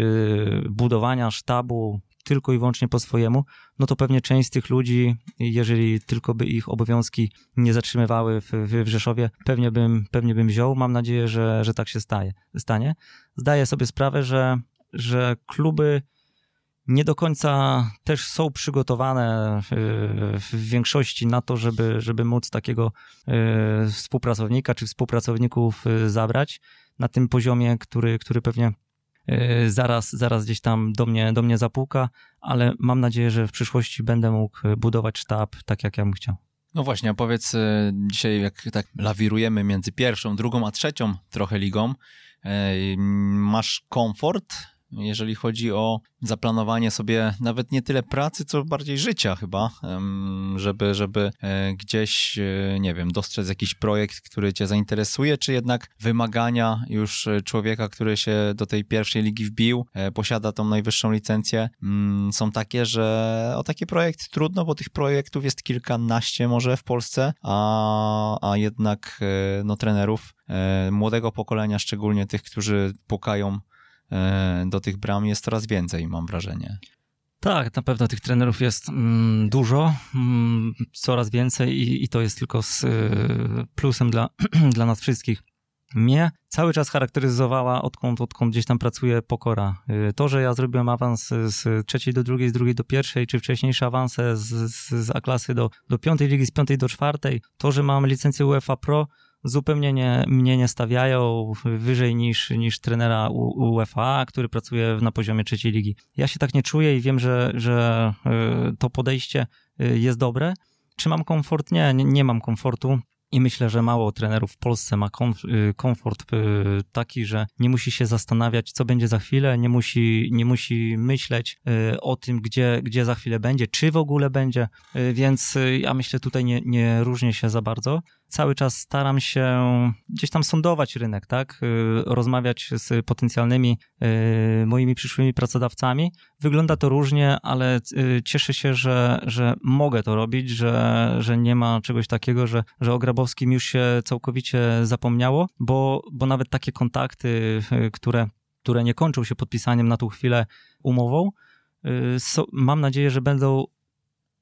budowania sztabu tylko i wyłącznie po swojemu, no to pewnie część z tych ludzi, jeżeli tylko by ich obowiązki nie zatrzymywały w, w Rzeszowie, pewnie bym, pewnie bym wziął. Mam nadzieję, że, że tak się staje, stanie. Zdaję sobie sprawę, że, że kluby nie do końca też są przygotowane w, w, większości na to, żeby, żeby móc takiego y, współpracownika czy współpracowników y, zabrać na tym poziomie, który, który pewnie Y, zaraz, zaraz gdzieś tam do mnie, do mnie zapuka, ale mam nadzieję, że w przyszłości będę mógł budować sztab tak, jak ja bym chciał. No właśnie, a powiedz y, dzisiaj, jak tak lawirujemy między pierwszą, drugą, a trzecią trochę ligą, y, masz komfort jeżeli chodzi o zaplanowanie sobie nawet nie tyle pracy, co bardziej życia chyba, żeby, żeby e, gdzieś, e, nie wiem, dostrzec jakiś projekt, który cię zainteresuje, czy jednak wymagania już człowieka, który się do tej pierwszej ligi wbił, e, posiada tą najwyższą licencję, mm, są takie, że o taki projekt trudno, bo tych projektów jest kilkanaście może w Polsce, a, a jednak no, trenerów młodego pokolenia, szczególnie tych, którzy pukają E, do tych bram jest coraz więcej, mam wrażenie. Tak, na pewno tych trenerów jest mm, dużo, mm, coraz więcej i, i, to jest tylko z y, plusem dla, dla nas wszystkich. Mnie cały czas charakteryzowała, odkąd, odkąd gdzieś tam pracuję, pokora. Y, to, że ja zrobiłem awans z trzeciej do drugiej, z drugiej do pierwszej, czy wcześniejsze awanse z, z, z A-klasy do, do piątej ligi, z piątej do czwartej, to, że mam licencję UEFA Pro, zupełnie nie, mnie nie stawiają wyżej niż, niż trenera UEFA, który pracuje na poziomie trzeciej ligi. Ja się tak nie czuję i wiem, że, że y, to podejście y, jest dobre. Czy mam komfort? Nie, nie, nie mam komfortu. I myślę, że mało trenerów w Polsce ma y, komfort taki, że nie musi się zastanawiać, co będzie za chwilę, nie musi, nie musi myśleć o tym, gdzie, gdzie za chwilę będzie, czy w ogóle będzie, więc ja myślę, tutaj nie, nie różnię się za bardzo cały czas staram się gdzieś tam sondować rynek, tak? Y, rozmawiać z potencjalnymi y, moimi przyszłymi pracodawcami. Wygląda to różnie, ale y, cieszę się, że, że mogę to robić, że, że nie ma czegoś takiego, że, że o Grabowskim już się całkowicie zapomniało, bo, bo nawet takie kontakty, które, które nie kończą się podpisaniem na tą chwilę umową, mam nadzieję, że będą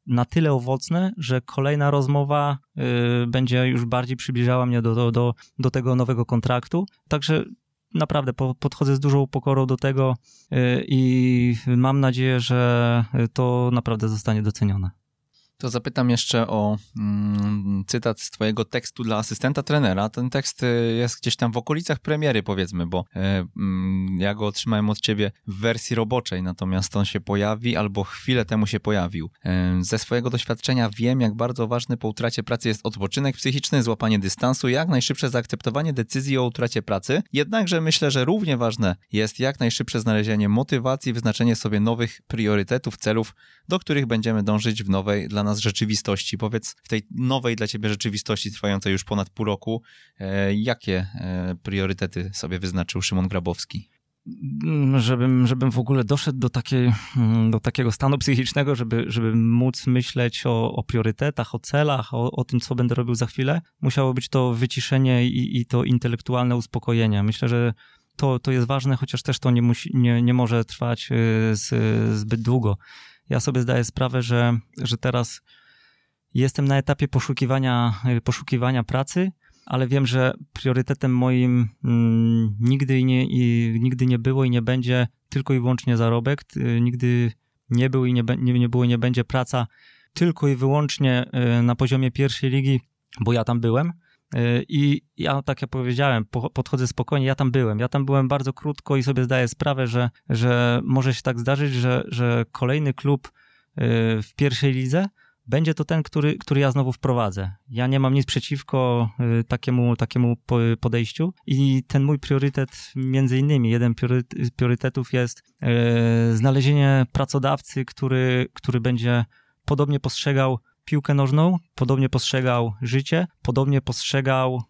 na tyle owocne, że kolejna rozmowa y, będzie już bardziej przybliżała mnie do, do, do, tego nowego kontraktu. Także naprawdę po, podchodzę z dużą pokorą do tego y, i mam nadzieję, że to naprawdę zostanie docenione. To zapytam jeszcze o mm, cytat z twojego tekstu dla asystenta trenera. Ten tekst y, jest gdzieś tam w okolicach premiery, powiedzmy, bo e, mm, ja go otrzymałem od ciebie w wersji roboczej, natomiast on się pojawi albo chwilę temu się pojawił. E, ze swojego doświadczenia wiem, jak bardzo ważny po utracie pracy jest odpoczynek psychiczny, złapanie dystansu, jak najszybsze zaakceptowanie decyzji o utracie pracy. Jednakże myślę, że równie ważne jest jak najszybsze znalezienie motywacji, wyznaczenie sobie nowych priorytetów, celów, do których będziemy dążyć w nowej dla nas rzeczywistości. Powiedz, w tej nowej dla ciebie rzeczywistości trwającej już ponad pół roku, e, jakie e, priorytety sobie wyznaczył Szymon Grabowski? Mm, żebym, żebym w ogóle doszedł do, takiej, mm, do takiego stanu psychicznego, żeby, żeby móc myśleć o, o priorytetach, o celach, o, o tym, co będę robił za chwilę, musiało być to wyciszenie i, i to intelektualne uspokojenie. Myślę, że to, to jest ważne, chociaż też to nie, musi, nie, nie może trwać e, z, zbyt długo ja sobie zdaję sprawę, że, że teraz jestem na etapie poszukiwania, poszukiwania pracy, ale wiem, że priorytetem moim mm, nigdy, nie, i, nigdy nie było i nie będzie tylko i wyłącznie zarobek. Y, nigdy nie był i nie, nie, nie było i nie będzie praca tylko i wyłącznie y, na poziomie pierwszej ligi, bo ja tam byłem. Y, I ja, tak jak powiedziałem, podchodzę spokojnie, ja tam byłem. Ja tam byłem bardzo krótko i sobie zdaję sprawę, że, że może się tak zdarzyć, że, że kolejny klub y, w pierwszej lidze będzie to ten, który, który ja znowu wprowadzę. Ja nie mam nic przeciwko y, takiemu, takiemu podejściu i ten mój priorytet, między innymi, jeden z priorytetów jest znalezienie pracodawcy, który, który będzie podobnie postrzegał piłkę nożną, podobnie postrzegał życie, podobnie postrzegał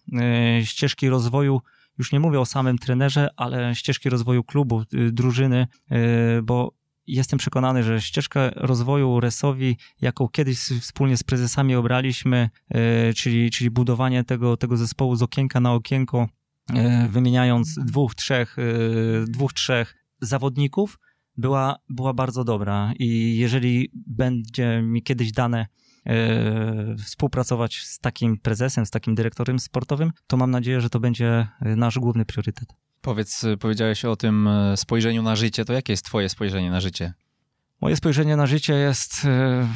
y, ścieżki rozwoju już nie mówię o samym trenerze, ale ścieżki rozwoju klubu, drużyny, bo jestem przekonany, że ścieżkę rozwoju Resowi, jaką kiedyś wspólnie z prezesami obraliśmy, e, czyli, czyli budowanie tego, tego zespołu z okienka na okienko, e, wymieniając dwóch, trzech, e, dwóch, trzech zawodników, była, była bardzo dobra. I jeżeli będzie mi kiedyś dane współpracować z takim prezesem, z takim dyrektorem sportowym, to mam nadzieję, że to będzie nasz główny priorytet. Powiedz, powiedziałeś o tym e, spojrzeniu na życie, to jakie jest twoje spojrzenie na życie? Moje spojrzenie na życie jest e,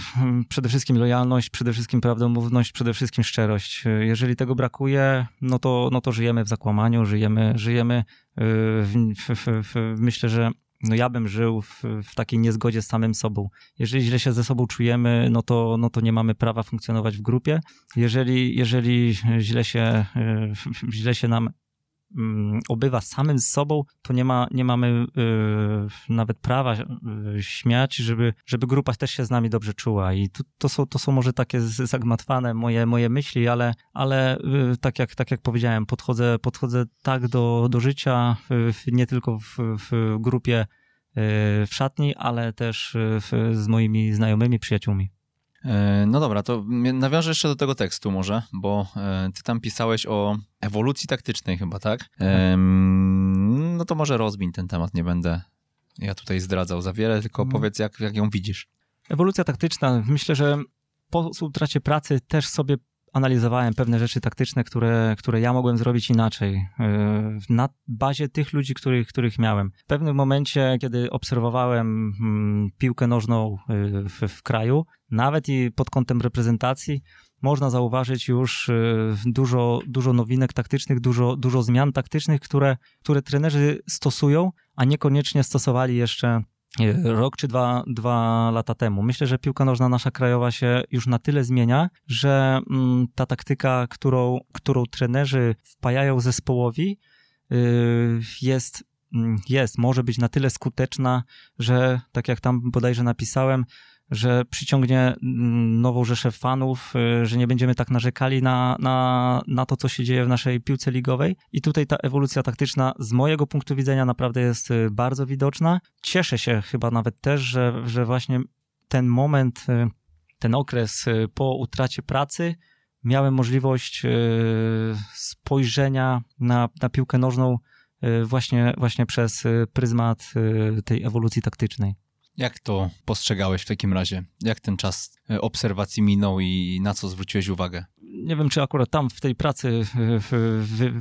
przede wszystkim lojalność, przede wszystkim prawdomówność, przede wszystkim szczerość. E, jeżeli tego brakuje, no to, no to żyjemy w zakłamaniu, żyjemy, żyjemy w, w, w, myślę, że no ja bym żył w, w, takiej niezgodzie z samym sobą. Jeżeli źle się ze sobą czujemy, no to, no to nie mamy prawa funkcjonować w grupie. Jeżeli, jeżeli źle, się, źle się nam obywa samym z sobą, to nie, ma, nie mamy y, nawet prawa y, śmiać, żeby, żeby grupa też się z nami dobrze czuła. I to, to, są, to są może takie zagmatwane moje, moje myśli, ale, ale y, tak, jak, tak jak powiedziałem, podchodzę, podchodzę tak do, do życia, nie tylko w, w grupie w szatni, ale też w, z moimi znajomymi, przyjaciółmi. E, no dobra, to nawiążę jeszcze do tego tekstu może, bo e, ty tam pisałeś o ewolucji taktycznej chyba, tak? tak. No to może rozbiń ten temat, nie będę ja tutaj zdradzał za wiele, tylko hmm. powiedz jak, jak ją widzisz. Ewolucja taktyczna, myślę, że po utracie pracy też sobie analizowałem pewne rzeczy taktyczne, które, które ja mogłem zrobić inaczej. E, na bazie tych ludzi, których, których miałem. W pewnym momencie, kiedy obserwowałem mm, piłkę nożną e, w, w kraju, nawet i pod kątem reprezentacji, można zauważyć już e, dużo, dużo nowinek taktycznych, dużo, dużo zmian taktycznych, które, które trenerzy stosują, a niekoniecznie stosowali jeszcze rok czy dwa, dwa lata temu. Myślę, że piłka nożna nasza krajowa się już na tyle zmienia, że mm, ta taktyka, którą, którą trenerzy wpajają zespołowi, y, jest mm, jest, może być na tyle skuteczna, że tak jak tam bodajże napisałem, że przyciągnie mm, nową rzeszę fanów, y, że nie będziemy tak narzekali na, na, na to, co się dzieje w naszej piłce ligowej. I tutaj ta ewolucja taktyczna z mojego punktu widzenia naprawdę jest y, bardzo widoczna. Cieszę się chyba nawet też, że, że właśnie ten moment, y, ten okres po utracie pracy, miałem możliwość spojrzenia na, na piłkę nożną właśnie, właśnie przez pryzmat tej ewolucji taktycznej. Jak to postrzegałeś w takim razie? Jak ten czas e, obserwacji minął i na co zwróciłeś uwagę? Nie wiem, czy akurat tam w tej pracy w,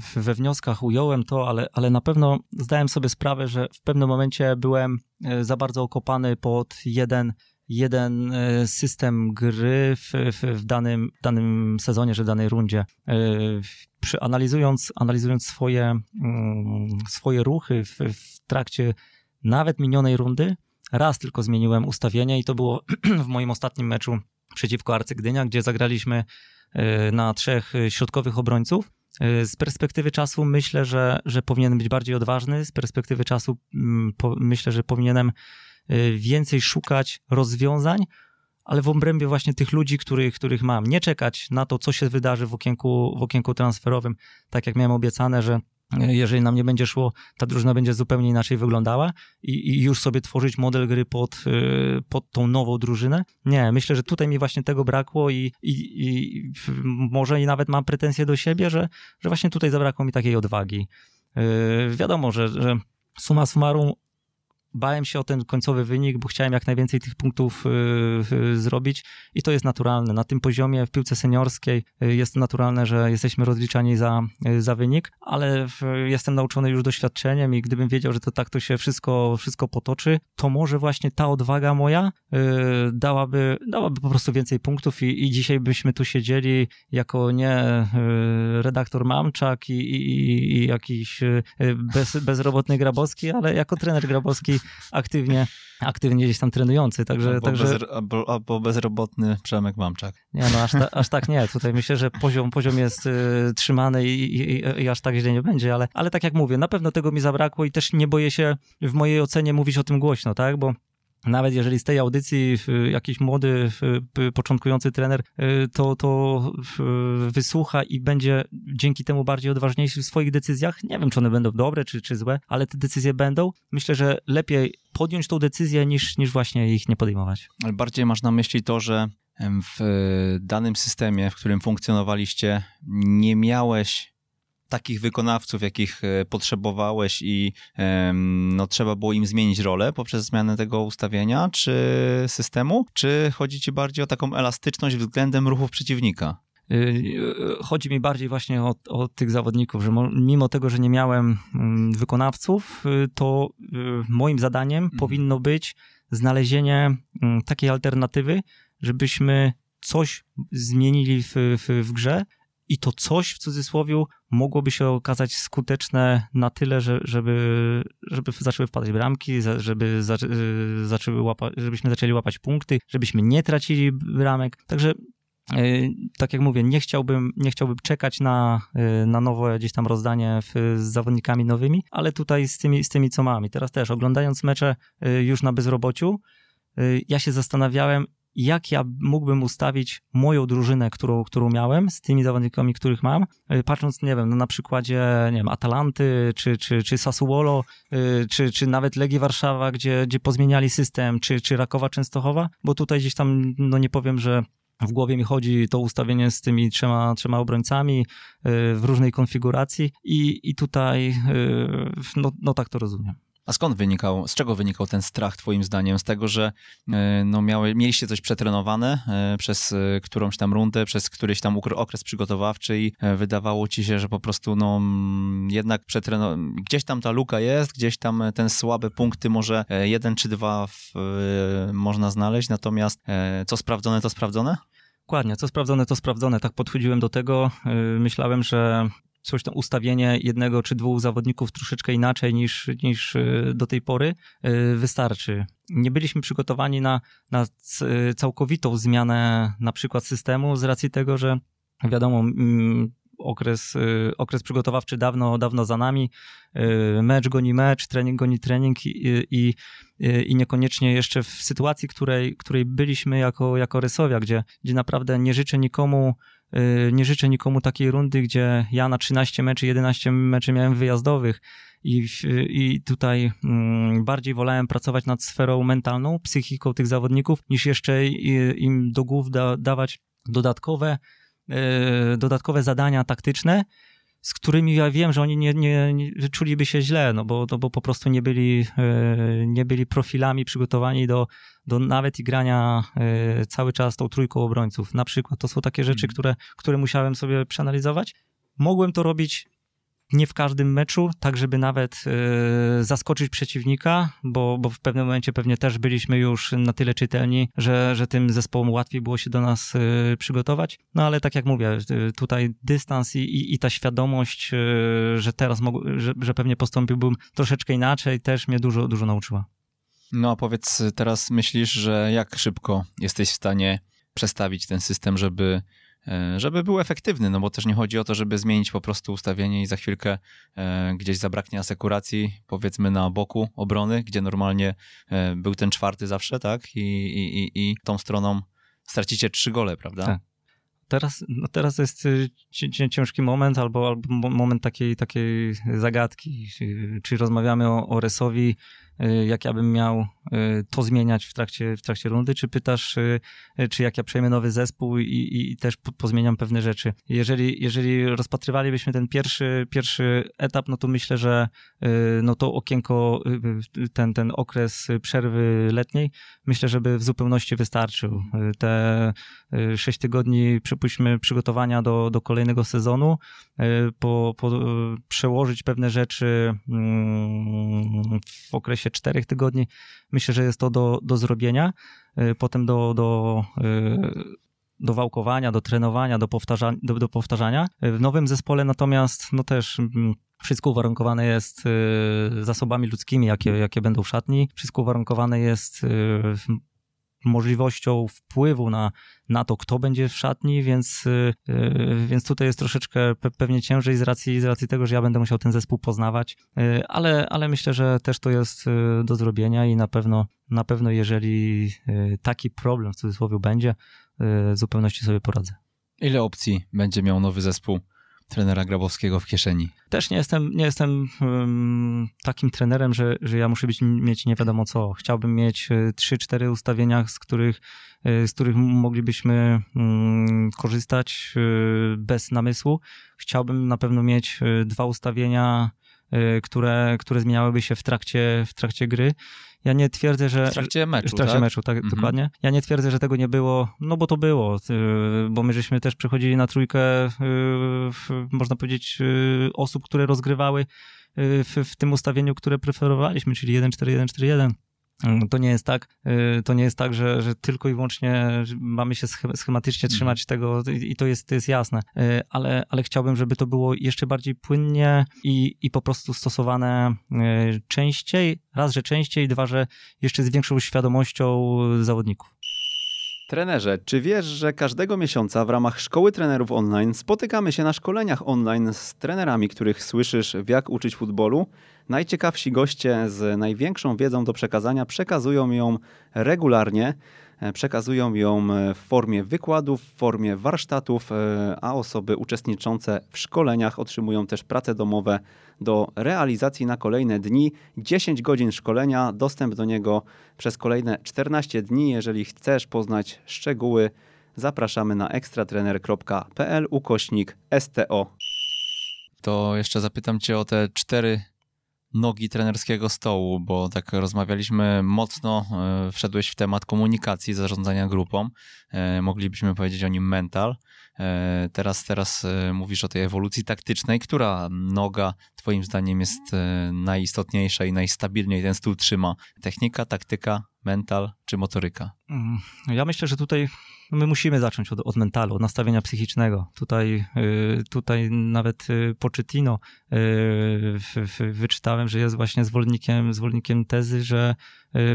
w, we wnioskach ująłem to, ale, ale na pewno zdałem sobie sprawę, że w pewnym momencie byłem e, za bardzo okopany pod jeden, jeden e, system gry w, w, w danym, danym sezonie, czy w danej rundzie. Przy, analizując, analizując swoje, mm, swoje ruchy w, w trakcie nawet minionej rundy, Raz tylko zmieniłem ustawienie i to było w moim ostatnim meczu przeciwko Arcygdynia, gdzie zagraliśmy e, na trzech środkowych obrońców. E, z perspektywy czasu myślę, że, że powinienem być bardziej odważny. Z perspektywy czasu mm, myślę, że powinienem więcej szukać rozwiązań, ale w obrębie właśnie tych ludzi, których, których mam. Nie czekać na to, co się wydarzy w okienku, w okienku transferowym, tak jak miałem obiecane, że jeżeli nam nie będzie szło, ta drużyna będzie zupełnie inaczej wyglądała i, i, już sobie tworzyć model gry pod, y, pod tą nową drużynę. Nie, myślę, że tutaj mi właśnie tego brakło i, i, i może i nawet mam pretensje do siebie, że, że właśnie tutaj zabrakło mi takiej odwagi. Yy, wiadomo, że, że suma summarum bałem się o ten końcowy wynik, bo chciałem jak najwięcej tych punktów y, y, zrobić i to jest naturalne. Na tym poziomie w piłce seniorskiej y, jest naturalne, że jesteśmy rozliczani za, za wynik, ale jestem nauczony już doświadczeniem i gdybym wiedział, że to tak to się wszystko, wszystko potoczy, to może właśnie ta odwaga moja dałaby, dałaby po prostu więcej punktów i, i dzisiaj byśmy tu siedzieli jako nie redaktor Mamczak i, i, i jakiś bez, bezrobotny Grabowski, ale jako trener Grabowski taki aktywnie, aktywnie gdzieś tam trenujący, także... Albo, także... Bez, albo, albo bezrobotny Przemek Mamczak. Nie, no aż, ta, aż tak nie. Tutaj myślę, że poziom, poziom jest y, trzymany i, i, i, aż tak źle nie będzie, ale, ale tak jak mówię, na pewno tego mi zabrakło i też nie boję się w mojej ocenie mówić o tym głośno, tak, bo nawet jeżeli z tej audycji jakiś młody, początkujący trener y, to, to wysłucha i będzie dzięki temu bardziej odważniejszy w swoich decyzjach, nie wiem, czy one będą dobre, czy, czy złe, ale te decyzje będą. Myślę, że lepiej podjąć tą decyzję, niż, niż właśnie ich nie podejmować. Ale bardziej masz na myśli to, że w danym systemie, w którym funkcjonowaliście, nie miałeś takich wykonawców, jakich e, potrzebowałeś i no, trzeba było im zmienić rolę poprzez zmianę tego ustawienia czy systemu, czy chodzi ci bardziej o taką elastyczność względem ruchów przeciwnika? Y, y, chodzi mi bardziej właśnie o, o, tych zawodników, że mimo tego, że nie miałem mm, wykonawców, y, to moim zadaniem mhm. powinno być znalezienie mm, takiej alternatywy, żebyśmy coś zmienili w, w, w grze, i to coś w cudzysłowie mogłoby się okazać skuteczne na tyle, że, żeby, żeby zaczęły wpadać bramki, żeby y, zaczęły łapa, żebyśmy zaczęli łapać punkty, żebyśmy nie tracili bramek. Także y, tak jak mówię, nie chciałbym, nie chciałbym czekać na, y, na nowe gdzieś tam rozdanie w, z zawodnikami nowymi, ale tutaj z tymi, z tymi, co mam. I teraz też oglądając mecze już na bezrobociu, ja się zastanawiałem, jak ja mógłbym ustawić moją drużynę, którą, którą miałem, z tymi zawodnikami, których mam, e, patrząc, nie wiem, no na przykładzie, nie wiem, Atalanty, czy, czy, czy Sassuolo, e, czy, czy nawet Legii Warszawa, gdzie, gdzie pozmieniali system, czy, czy Rakowa Częstochowa, bo tutaj gdzieś tam, no nie powiem, że w głowie mi chodzi to ustawienie z tymi trzema, trzema obrońcami e, w różnej konfiguracji i, i tutaj, no, no tak to rozumiem. A skąd wynikał, z czego wynikał ten strach twoim zdaniem? Z tego, że e, no, miały, mieliście coś przetrenowane e, przez e, którąś tam rundę, przez któryś tam okres przygotowawczy i wydawało ci się, że po prostu no jednak przetreno... gdzieś tam ta luka jest, gdzieś tam ten słabe punkty może jeden czy dwa w, można znaleźć, natomiast co sprawdzone, to sprawdzone? Dokładnie, co sprawdzone, to sprawdzone. Tak podchodziłem do tego. Myślałem, że coś tam ustawienie jednego czy dwóch zawodników troszeczkę inaczej niż, niż y, do tej pory y, wystarczy. Nie byliśmy przygotowani na, na całkowitą zmianę na przykład systemu z racji tego, że wiadomo, okres, okres przygotowawczy dawno, dawno za nami. Mecz goni mecz, trening goni trening i, i, i niekoniecznie jeszcze w sytuacji, której, której byliśmy jako, jako Rysowia, gdzie, gdzie naprawdę nie życzę nikomu nie życzę nikomu takiej rundy, gdzie ja na 13 meczy, 11 meczy miałem wyjazdowych i, i tutaj mm, bardziej wolałem pracować nad sferą mentalną, psychiką tych zawodników, niż jeszcze im do głów da, dawać dodatkowe, y, dodatkowe zadania taktyczne, z którymi ja wiem, że oni nie, nie, nie czuliby się źle, no bo, no bo po prostu nie byli, e, nie byli profilami przygotowani do, do nawet i grania e, cały czas tą trójką obrońców. Na przykład to są takie rzeczy, mm. które, które musiałem sobie przeanalizować. Mogłem to robić nie w każdym meczu, tak żeby nawet y, zaskoczyć przeciwnika, bo, bo w pewnym momencie pewnie też byliśmy już na tyle czytelni, że, że tym zespołom łatwiej było się do nas y, przygotować. No ale tak jak mówię, y, tutaj dystans i, i, i ta świadomość, że teraz mogę, że, że pewnie postąpiłbym troszeczkę inaczej, też mnie dużo, dużo nauczyła. No a powiedz teraz, myślisz, że jak szybko jesteś w stanie przestawić ten system, żeby żeby był efektywny, no bo też nie chodzi o to, żeby zmienić po prostu ustawienie i za chwilkę e, gdzieś zabraknie asekuracji, powiedzmy na boku obrony, gdzie normalnie e, był ten czwarty zawsze, tak? I, i, i, i tą stroną stracicie trzy gole, prawda? Tak. Teraz, no teraz jest ciężki moment albo, albo moment takiej, takiej zagadki. Czy rozmawiamy o, o Resowi, jak ja bym miał to zmieniać w trakcie, w trakcie rundy, czy pytasz, y, czy jak ja przejmę nowy zespół i, i też pozmieniam pewne rzeczy. Jeżeli, jeżeli rozpatrywalibyśmy ten pierwszy, pierwszy etap, no to myślę, że y, no to okienko, ten, ten okres przerwy letniej, myślę, żeby w zupełności wystarczył. Te sześć tygodni, przypuśćmy, przygotowania do, do kolejnego sezonu, po, po, przełożyć pewne rzeczy mm, w okresie czterech tygodni, Myślę, że jest to do, do zrobienia. E, potem do, do, e, do wałkowania, do trenowania, do, powtarza, do, do powtarzania. W nowym zespole natomiast no też mm, wszystko uwarunkowane jest y, zasobami ludzkimi, jakie, jakie będą w szatni. Wszystko uwarunkowane jest y, możliwością wpływu na, na to, kto będzie w szatni, więc, yy, więc tutaj jest troszeczkę pe pewnie ciężej z racji, z racji tego, że ja będę musiał ten zespół poznawać, yy, ale, ale myślę, że też to jest yy, do zrobienia i na pewno, na pewno jeżeli y, taki problem w cudzysłowie będzie, y, w zupełności sobie poradzę. Ile opcji będzie miał nowy zespół? Trenera Grabowskiego w kieszeni. Też nie jestem, nie jestem um, takim trenerem, że, że ja muszę być, mieć nie wiadomo co. Chciałbym mieć 3-4 e, ustawienia, z których, e, z których moglibyśmy um, korzystać e, bez namysłu. Chciałbym na pewno mieć dwa ustawienia, które, które zmieniałyby się w trakcie, w trakcie gry. Ja nie twierdzę, że. W trakcie meczu. W trakcie tak? meczu, tak, mhm. dokładnie. Ja nie twierdzę, że tego nie było, no bo to było, y, bo my żeśmy też przechodzili na trójkę, y, można powiedzieć, y, osób, które rozgrywały w, w tym ustawieniu, które preferowaliśmy, czyli 1-4-1-4-1. Mm, to nie jest tak, y, to nie jest tak, że, że tylko i wyłącznie mamy się schematycznie mhm. trzymać tego i to jest, to jest jasne, y, ale, ale chciałbym, żeby to było jeszcze bardziej płynnie i, i po prostu stosowane y, częściej, raz, że częściej, dwa, że jeszcze z większą świadomością zawodników. Trenerze, czy wiesz, że każdego miesiąca w ramach Szkoły Trenerów Online spotykamy się na szkoleniach online z trenerami, których słyszysz w jak uczyć futbolu? Najciekawsi goście z największą wiedzą do przekazania przekazują ją regularnie. E, przekazują ją e, w formie wykładów, w formie warsztatów, e, a osoby uczestniczące w szkoleniach otrzymują też prace domowe do realizacji na kolejne dni. 10 godzin szkolenia, dostęp do niego przez kolejne 14 dni. Jeżeli chcesz poznać szczegóły, zapraszamy na ekstratrener.pl ukośnik STO. To jeszcze zapytam Cię o te cztery nogi trenerskiego stołu, bo tak rozmawialiśmy mocno, e, wszedłeś w temat komunikacji, zarządzania grupą, e, moglibyśmy powiedzieć o nim mental. E, teraz, teraz mówisz o tej ewolucji taktycznej. Która noga twoim zdaniem jest najistotniejsza i najstabilniej ten stół trzyma? Technika, taktyka, mental czy motoryka? Mm, ja myślę, że tutaj my musimy zacząć od, od mentalu, od nastawienia psychicznego. Tutaj, y, tutaj nawet y, Pochettino y, wyczytałem, że jest właśnie zwolennikiem, zwolennikiem tezy, że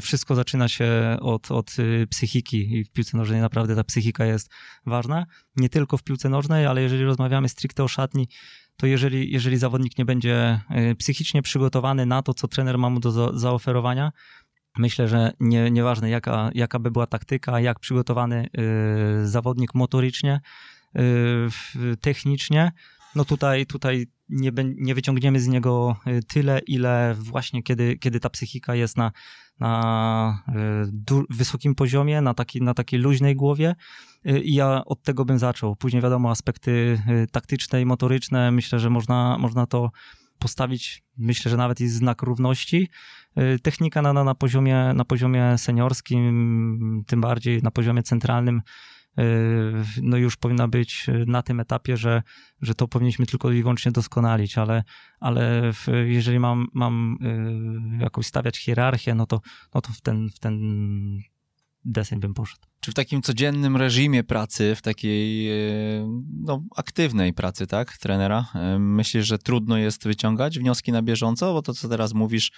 wszystko zaczyna się od, od psychiki i w piłce nożnej naprawdę ta psychika jest ważna. Nie tylko w piłce nożnej, ale jeżeli rozmawiamy stricte o szatni, to jeżeli, jeżeli zawodnik nie będzie psychicznie przygotowany na to, co trener ma mu do za, zaoferowania, Myślę, że nie, nieważne jaka, jaka by była taktyka, jak przygotowany y, zawodnik motorycznie, y, technicznie, no tutaj, tutaj nie, nie wyciągniemy z niego y, tyle, ile właśnie kiedy, kiedy ta psychika jest na, na y, wysokim poziomie, na, taki, na takiej luźnej głowie. Y, I ja od tego bym zaczął. Później wiadomo, aspekty taktyczne i motoryczne, myślę, że można, można to postawić, myślę, że nawet i znak równości. Y, technika na, na, na, poziomie, na poziomie seniorskim, tym bardziej na poziomie centralnym, y, no już powinna być na tym etapie, że, że to powinniśmy tylko i wyłącznie doskonalić, ale, ale jeżeli mam, mam y, jakąś stawiać hierarchię, no to, no to w, ten, w ten deseń bym poszedł. Czy w takim codziennym reżimie pracy, w takiej e, no, aktywnej pracy, tak, trenera, e, myślisz, że trudno jest wyciągać wnioski na bieżąco? Bo to, co teraz mówisz,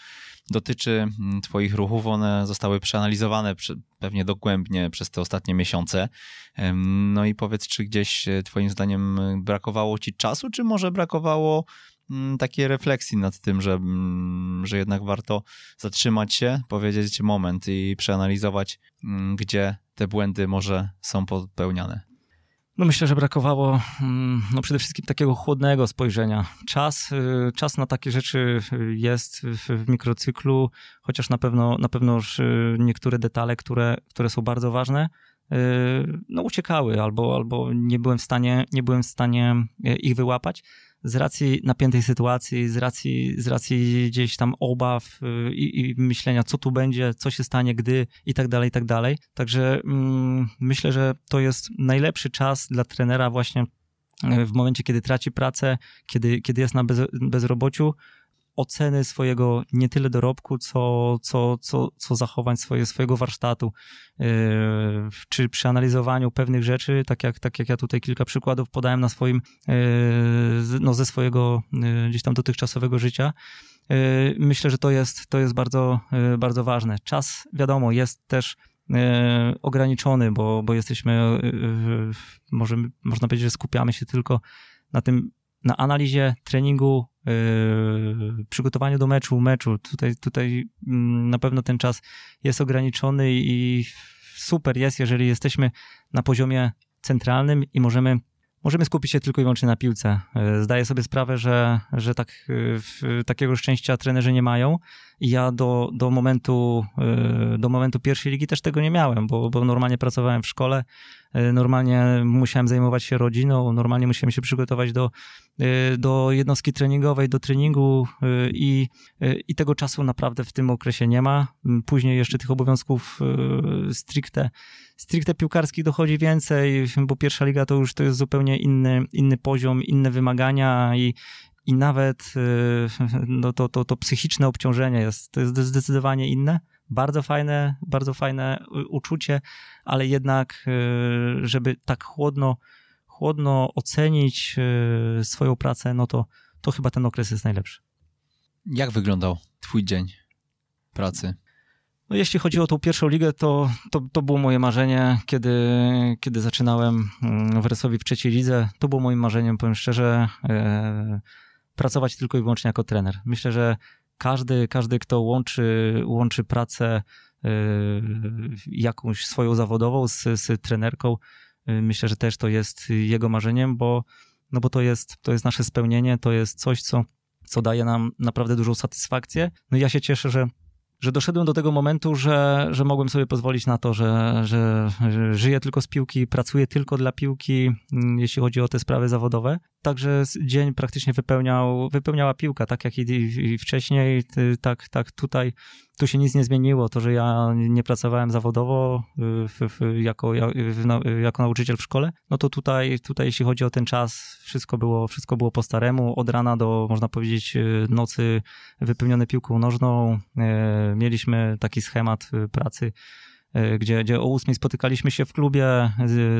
dotyczy mm, Twoich ruchów. One zostały przeanalizowane pewnie dogłębnie przez te ostatnie miesiące. No i powiedz, czy gdzieś e, Twoim zdaniem brakowało Ci czasu, czy może brakowało takiej refleksji nad tym, że, mm, że jednak warto zatrzymać się, powiedzieć moment i przeanalizować, mm, gdzie te błędy może są popełniane. No myślę, że brakowało no przede wszystkim takiego chłodnego spojrzenia. Czas, y, czas na takie rzeczy jest w, mikrocyklu, chociaż na pewno, na pewno y, niektóre detale, które, które są bardzo ważne, y, no uciekały albo, albo nie byłem w stanie, nie byłem w stanie ich wyłapać z racji napiętej sytuacji, z racji, z racji gdzieś tam obaw y, i, i myślenia, co tu będzie, co się stanie, gdy i tak dalej, i tak dalej. Także mm, myślę, że to jest najlepszy czas dla trenera właśnie y, w momencie, kiedy traci pracę, kiedy, kiedy jest na bez, bezrobociu, oceny swojego nie tyle dorobku, co, co, co, co zachowań swoje, swojego warsztatu, yy, czy przy analizowaniu pewnych rzeczy, tak jak, tak jak ja tutaj kilka przykładów podałem na swoim, yy, no ze swojego yy, gdzieś tam dotychczasowego życia, myślę, że to jest, to jest bardzo, bardzo ważne. Czas, wiadomo, jest też ograniczony, bo, bo jesteśmy, możemy, można powiedzieć, że skupiamy się tylko na tym, na analizie treningu, yy, przygotowaniu do meczu, meczu. Tutaj, tutaj yy, na pewno ten czas jest ograniczony i super jest, jeżeli jesteśmy na poziomie centralnym i możemy możemy skupić się tylko i wyłącznie na piłce. E, zdaję sobie sprawę, że, że tak, e, takiego szczęścia trenerzy nie mają i ja do, do, momentu, e, do momentu pierwszej ligi też tego nie miałem, bo, bo normalnie pracowałem w szkole, normalnie musiałem zajmować się rodziną, normalnie musiałem się przygotować do, do jednostki treningowej, do treningu i, i tego czasu naprawdę w tym okresie nie ma. Później jeszcze tych obowiązków stricte stricte piłkarskich dochodzi więcej, bo pierwsza liga to już to jest zupełnie inny, inny poziom, inne wymagania i, i nawet y, no to, to, to psychiczne obciążenie jest, to jest zdecydowanie inne. Bardzo fajne, bardzo fajne uczucie, ale jednak, y, żeby tak chłodno, chłodno ocenić y, swoją pracę, no to, to chyba ten okres jest najlepszy. Jak wyglądał Twój dzień pracy? No jeśli chodzi o tą pierwszą ligę, to, to, to było moje marzenie, kiedy, kiedy zaczynałem mm, w Resowi w trzeciej lidze. To było moim marzeniem, powiem szczerze, e, pracować tylko i wyłącznie jako trener. Myślę, że każdy, każdy kto łączy, łączy pracę e, jakąś swoją zawodową z, z trenerką, e, myślę, że też to jest jego marzeniem, bo, no bo to, jest, to jest nasze spełnienie, to jest coś, co, co daje nam naprawdę dużą satysfakcję. No i ja się cieszę, że że doszedłem do tego momentu, że, że mogłem sobie pozwolić na to, że, że, że żyję tylko z piłki, pracuję tylko dla piłki, mm, jeśli chodzi o te sprawy zawodowe. Także dzień praktycznie wypełniał, wypełniała piłka, tak jak i, i wcześniej, tak, tak tutaj. Tu się nic nie zmieniło. To, że ja nie pracowałem zawodowo y, w, w, jako, w, jako nauczyciel w szkole, no to tutaj, tutaj jeśli chodzi o ten czas, wszystko było, wszystko było po staremu. Od rana do, można powiedzieć, y, nocy wypełnione piłką nożną. Y, mieliśmy taki schemat pracy gdzie, gdzie o 8 spotykaliśmy się w klubie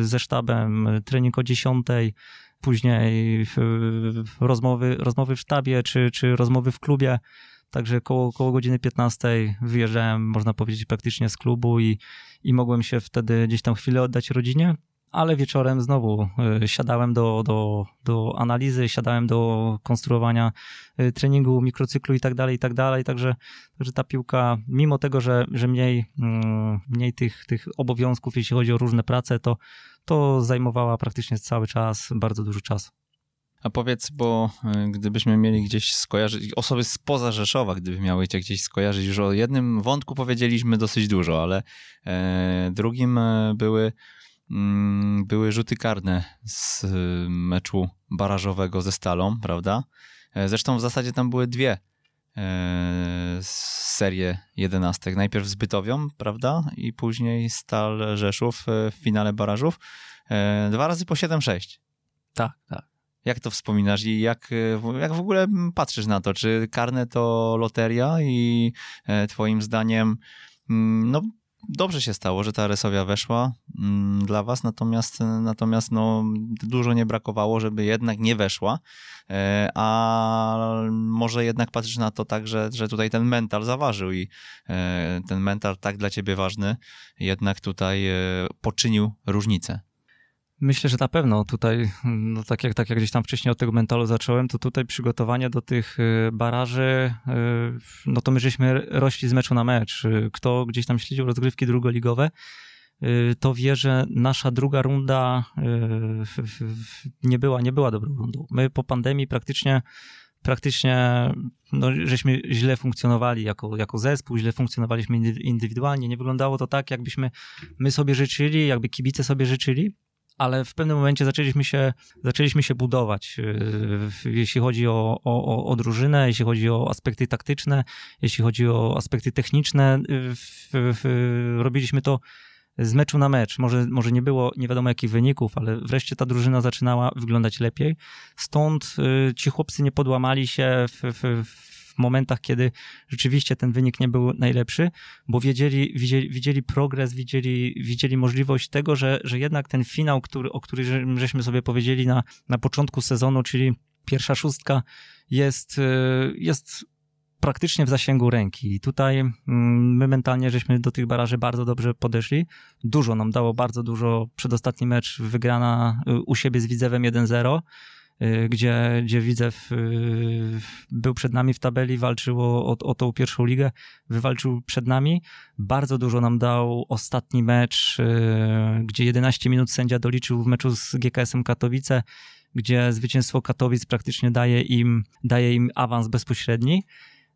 ze sztabem, trening o 10, później rozmowy, rozmowy w sztabie czy, czy rozmowy w klubie. Także koło, koło godziny 15 wyjeżdżałem, można powiedzieć, praktycznie z klubu i, i mogłem się wtedy gdzieś tam chwilę oddać rodzinie, ale wieczorem znowu y, siadałem do, do, do analizy, siadałem do konstruowania y, treningu, mikrocyklu i tak dalej, i tak dalej. Także, także ta piłka, mimo tego, że, że mniej, mm, mniej tych, tych obowiązków, jeśli chodzi o różne prace, to, to zajmowała praktycznie cały czas, bardzo dużo czasu. A powiedz, bo y, gdybyśmy mieli gdzieś skojarzyć, osoby spoza Rzeszowa, gdyby miały cię gdzieś skojarzyć, już o jednym wątku powiedzieliśmy dosyć dużo, ale e, drugim e, były, mm, były rzuty karne z y, meczu barażowego ze Stalą, prawda? E, zresztą w zasadzie tam były dwie serie jedenastek. Najpierw z Bytowią, prawda? I później Stal Rzeszów w finale barażów. Dwa razy po 7-6. Tak, tak. Jak to wspominasz i jak, e, jak w ogóle patrzysz na to? Czy karne to loteria i e, twoim zdaniem mm, no, dobrze się stało, że ta Resowia weszła mm, dla was, natomiast, natomiast no, dużo nie brakowało, żeby jednak nie weszła, e, a może jednak patrzysz na to tak, że, że tutaj ten mental zaważył i ten mental tak dla ciebie ważny jednak tutaj poczynił różnicę. Myślę, że na pewno tutaj, no tak, jak, tak jak gdzieś tam wcześniej od tego mentalu zacząłem, to tutaj przygotowanie do tych y, baraży, y, no to my żeśmy rośli z meczu na mecz. Kto gdzieś tam śledził rozgrywki drugoligowe, y, to wie, że nasza druga runda nie była, nie była dobrą rundą. My po pandemii praktycznie praktycznie no, żeśmy źle funkcjonowali jako, jako zespół, źle funkcjonowaliśmy indywidualnie. Nie wyglądało to tak, jakbyśmy my sobie życzyli, jakby kibice sobie życzyli ale w pewnym momencie zaczęliśmy się, zaczęliśmy się budować, yy, jeśli chodzi o, o, o drużynę, jeśli chodzi o aspekty taktyczne, jeśli chodzi o aspekty techniczne. Yy, robiliśmy to z meczu na mecz. Może, może nie było nie wiadomo jakich wyników, ale wreszcie ta drużyna zaczynała wyglądać lepiej. Stąd yy, ci chłopcy nie podłamali się w, w, w momentach, kiedy rzeczywiście ten wynik nie był najlepszy, bo wiedzieli, widzieli, widzieli progres, widzieli, widzieli możliwość tego, że, że jednak ten finał, który, o którym żeśmy sobie powiedzieli na, na początku sezonu, czyli pierwsza szóstka, jest, jest praktycznie w zasięgu ręki. I tutaj mm, my mentalnie żeśmy do tych baraży bardzo dobrze podeszli. Dużo nam dało, bardzo dużo. Przedostatni mecz wygrana y, u siebie z Widzewem 1-0 y, gdzie, gdzie Widzew y, był przed nami w tabeli, walczył o, o, tą pierwszą ligę, wywalczył przed nami. Bardzo dużo nam dał ostatni mecz, gdzie 11 minut sędzia doliczył w meczu z GKS-em Katowice, gdzie zwycięstwo Katowic praktycznie daje im, daje im awans bezpośredni.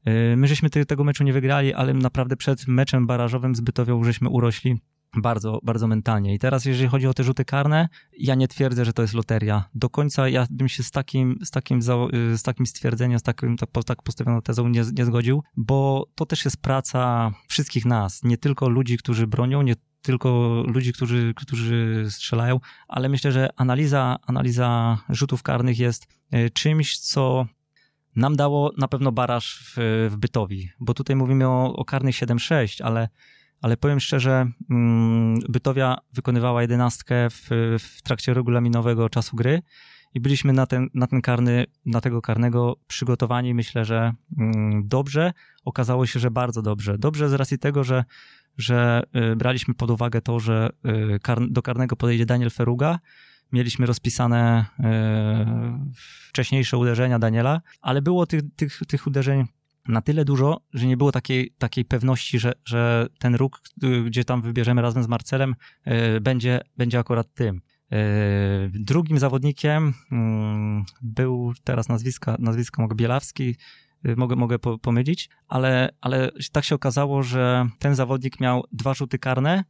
Y, my żeśmy te, tego meczu nie wygrali, ale naprawdę przed meczem barażowym z Bytowią żeśmy urośli bardzo, bardzo mentalnie. I teraz, jeżeli chodzi o te rzuty karne, ja nie twierdzę, że to jest loteria. Do końca ja bym się z takim, z takim, z takim stwierdzeniem, z takim, tak, tak postawioną tezą nie, nie zgodził, bo to też jest praca wszystkich nas, nie tylko ludzi, którzy bronią, nie tylko ludzi, którzy, którzy strzelają, ale myślę, że analiza, analiza rzutów karnych jest y, czymś, co nam dało na pewno baraż w, w Bytowi, bo tutaj mówimy o, o karnych 7-6, ale, ale powiem szczerze, mm, Bytowia wykonywała jedenastkę w, w trakcie regulaminowego czasu gry i byliśmy na ten, na ten karny, na tego karnego przygotowani, myślę, że mm, dobrze. Okazało się, że bardzo dobrze. Dobrze z racji tego, że, że y, braliśmy pod uwagę to, że y, do karnego podejdzie Daniel Feruga, mieliśmy rozpisane e, wcześniejsze uderzenia Daniela, ale było tych, tych, tych uderzeń na tyle dużo, że nie było takiej, takiej pewności, że, że ten róg, gdzie tam wybierzemy razem z Marcelem, e, będzie, będzie akurat tym. E, drugim zawodnikiem mm, był teraz nazwiska, nazwisko mogę Bielawski, mogę, mogę pomylić, ale, ale tak się okazało, że ten zawodnik miał dwa rzuty karne,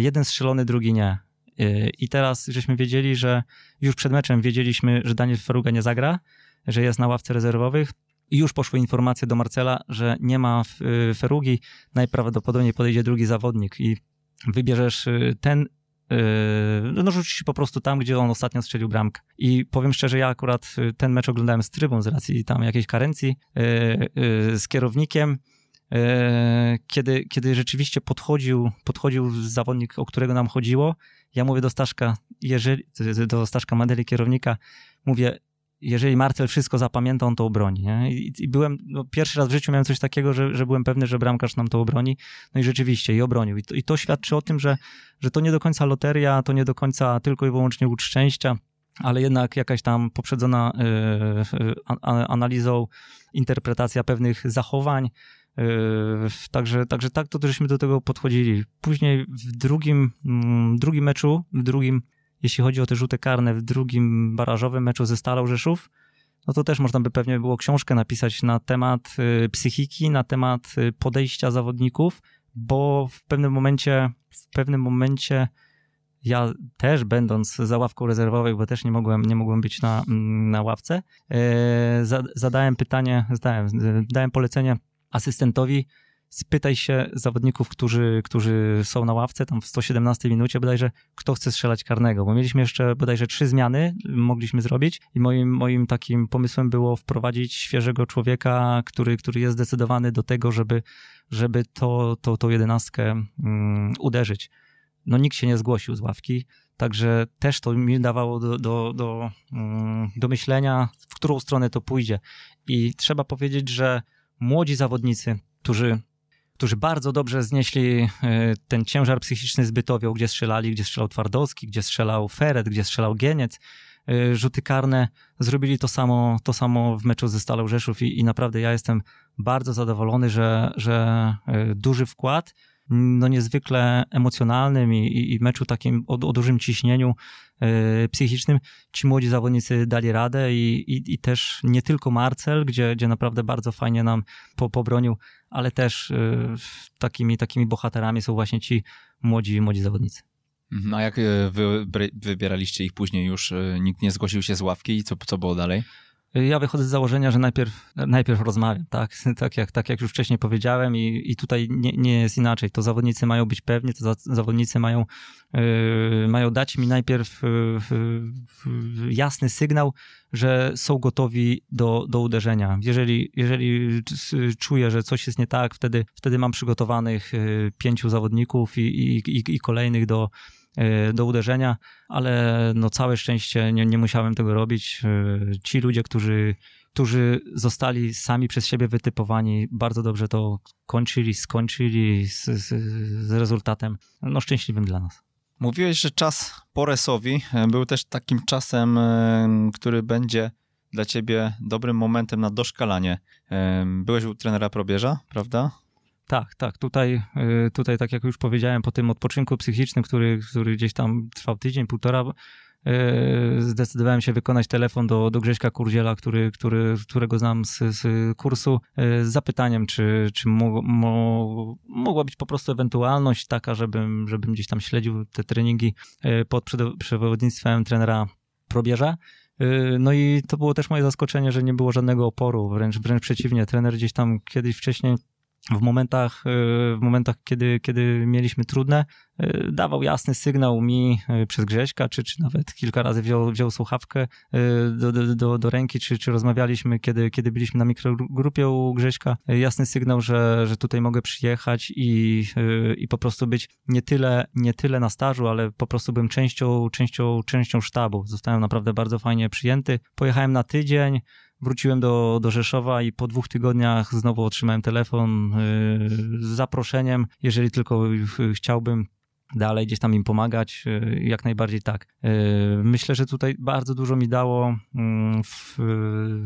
jeden strzelony, drugi nie. I teraz żeśmy wiedzieli, że już przed meczem wiedzieliśmy, że Daniel Faruga nie zagra, że jest na ławce rezerwowych. Już poszły informacje do Marcela, że nie ma y, Ferugi, najprawdopodobniej podejdzie drugi zawodnik i wybierzesz y, ten, y, no rzucisz po prostu tam, gdzie on ostatnio strzelił bramkę. I powiem szczerze, ja akurat ten mecz oglądałem z trybą z racji tam jakiejś karencji, z kierownikiem, kiedy, kiedy rzeczywiście podchodził, podchodził zawodnik, o którego nam chodziło, ja mówię do Staszka, jeżeli, do Staszka Madeli, kierownika, mówię, jeżeli Marcel wszystko zapamięta, on to obroni. Nie? I, I, byłem, no, pierwszy raz w życiu miałem coś takiego, że, że byłem pewny, że bramkarz nam to obroni. No i rzeczywiście, i obronił. I to, i to świadczy o tym, że, że to nie do końca loteria, to nie do końca tylko i wyłącznie łód szczęścia, ale jednak jakaś tam poprzedzona y, analizą, interpretacja pewnych zachowań, Yy, także, także tak to żeśmy do tego podchodzili. Później w drugim, mm, drugim meczu, w drugim, jeśli chodzi o te rzuty karne, w drugim barażowym meczu ze Stalą Rzeszów, no to też można by pewnie było książkę napisać na temat y, psychiki, na temat y, podejścia zawodników, bo w pewnym momencie, w pewnym momencie ja też będąc za ławką rezerwowej, bo też nie mogłem, nie mogłem być na, mm, na ławce, yy, zadałem pytanie, zadałem, dałem polecenie asystentowi spytaj się zawodników, którzy, którzy są na ławce, tam w 117 minucie bodajże, kto chce strzelać karnego, bo mieliśmy jeszcze bodajże trzy zmiany, mogliśmy zrobić i moim, moim takim pomysłem było wprowadzić świeżego człowieka, który, który jest zdecydowany do tego, żeby, żeby to, to, tą jedenastkę um, uderzyć. No nikt się nie zgłosił z ławki, także też to mi dawało do, do, do, um, do myślenia, w którą stronę to pójdzie. I trzeba powiedzieć, że młodzi zawodnicy, którzy, którzy bardzo dobrze znieśli e, ten ciężar psychiczny z gdzie strzelali, gdzie strzelał Twardowski, gdzie strzelał Feret, gdzie strzelał Gieniec, e, rzuty karne, zrobili to samo, to samo w meczu ze Stalą Rzeszów i, i naprawdę ja jestem bardzo zadowolony, że, że e, duży wkład no niezwykle emocjonalnym i, i, meczu takim o, o dużym ciśnieniu psychicznym, ci młodzi zawodnicy dali radę i, i, i, też nie tylko Marcel, gdzie, gdzie naprawdę bardzo fajnie nam po, pobronił, ale też yy, takimi, takimi bohaterami są właśnie ci młodzi, młodzi zawodnicy. No a jak wy, wybieraliście ich później już, nikt nie zgłosił się z ławki i co, co było dalej? Ja wychodzę z założenia, że najpierw, najpierw rozmawiam, tak? Tak jak, tak jak już wcześniej powiedziałem, i, i tutaj nie, nie jest inaczej. To zawodnicy mają być pewni, to za, zawodnicy mają, yy, mają dać mi najpierw yy, jasny sygnał, że są gotowi do, do uderzenia. Jeżeli, jeżeli czuję, że coś jest nie tak, wtedy, wtedy mam przygotowanych yy, pięciu zawodników i, i, i, kolejnych do, do uderzenia, ale no całe szczęście nie, nie musiałem tego robić. E, ci ludzie, którzy, którzy zostali sami przez siebie wytypowani, bardzo dobrze to kończyli, skończyli z, z, z rezultatem no, szczęśliwym dla nas. Mówiłeś, że czas po Resowi był też takim czasem, który będzie dla ciebie dobrym momentem na doszkalanie. Byłeś u trenera Probierza, prawda? Tak, tak. Tutaj, y, tutaj, tak jak już powiedziałem, po tym odpoczynku psychicznym, który, który gdzieś tam trwał tydzień, półtora, y, zdecydowałem się wykonać telefon do, do Grześka Kurdziela, który, który, którego znam z, z kursu, y, z zapytaniem, czy, czy mo, mo, mogła być po prostu ewentualność taka, żebym, żebym gdzieś tam śledził te treningi pod przewodnictwem trenera Probierza. No i to było też moje zaskoczenie, że nie było żadnego oporu, wręcz, wręcz przeciwnie. Trener gdzieś tam kiedyś wcześniej w momentach, e, w momentach kiedy, kiedy mieliśmy trudne, e, dawał jasny sygnał mi e, przez Grześka, czy, czy nawet kilka razy wziął, wziął słuchawkę do, do, do ręki, czy, czy rozmawialiśmy, kiedy, kiedy byliśmy na mikrogrupie u Grześka, jasny sygnał, że, że tutaj mogę przyjechać i, i po prostu być nie tyle, nie tyle na stażu, ale po prostu byłem częścią, częścią, częścią sztabu. Zostałem naprawdę bardzo fajnie przyjęty. Pojechałem na tydzień, Wróciłem do, do Rzeszowa i po dwóch tygodniach znowu otrzymałem telefon yy, z zaproszeniem, jeżeli tylko chciałbym dalej gdzieś tam im pomagać, yy, jak najbardziej tak. Yy, myślę, że tutaj bardzo dużo mi dało mm,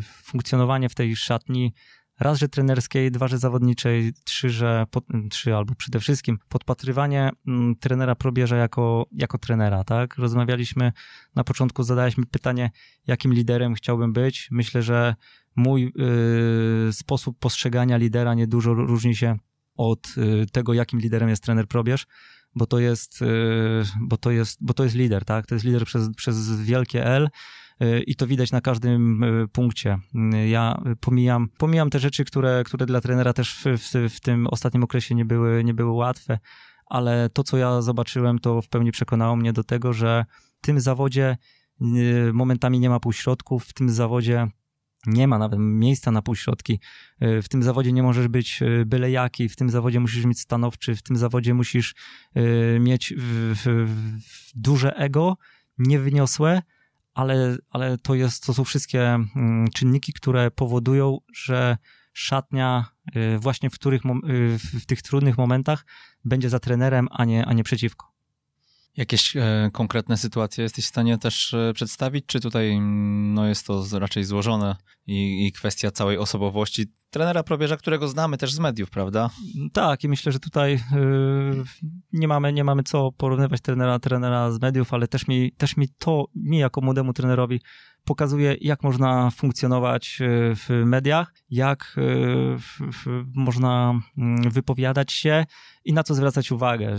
funkcjonowanie w tej szatni raz, że trenerskiej, dwa, że zawodniczej, trzy, że pod, trzy albo przede wszystkim podpatrywanie mm, trenera probierza jako, jako trenera, tak? Rozmawialiśmy na początku, zadałeś mi pytanie, jakim liderem chciałbym być. Myślę, że mój y, sposób postrzegania lidera niedużo różni się od y, tego, jakim liderem jest trener probierz bo to jest, y, bo to jest, bo to jest lider, tak? To jest lider przez, przez wielkie L i to widać na każdym e, punkcie. Ja pomijam, pomijam te rzeczy, które, które dla trenera też w, w, w tym ostatnim okresie nie były, nie były łatwe, ale to, co ja zobaczyłem, to w pełni przekonało mnie do tego, że w tym zawodzie e, momentami nie ma półśrodków, w tym zawodzie nie ma nawet miejsca na półśrodki. E, w tym zawodzie nie możesz być byle jaki, w tym zawodzie musisz mieć stanowczy, w tym zawodzie musisz mieć w, w, w duże ego, niewyniosłe, ale, ale to, jest, to są wszystkie mm, czynniki, które powodują, że szatnia y, właśnie w, których, y, w tych trudnych momentach będzie za trenerem, a nie, a nie przeciwko. Jakieś e, konkretne sytuacje jesteś w stanie też e, przedstawić, czy tutaj mm, no, jest to raczej złożone i, i kwestia całej osobowości trenera probierza, którego znamy też z mediów, prawda? Tak, i myślę, że tutaj yy, nie, mamy, nie mamy co porównywać trenera, trenera z mediów, ale też mi, też mi to, mi jako młodemu trenerowi pokazuje, jak można funkcjonować e, w mediach, jak e, można mm, wypowiadać się i na co zwracać uwagę.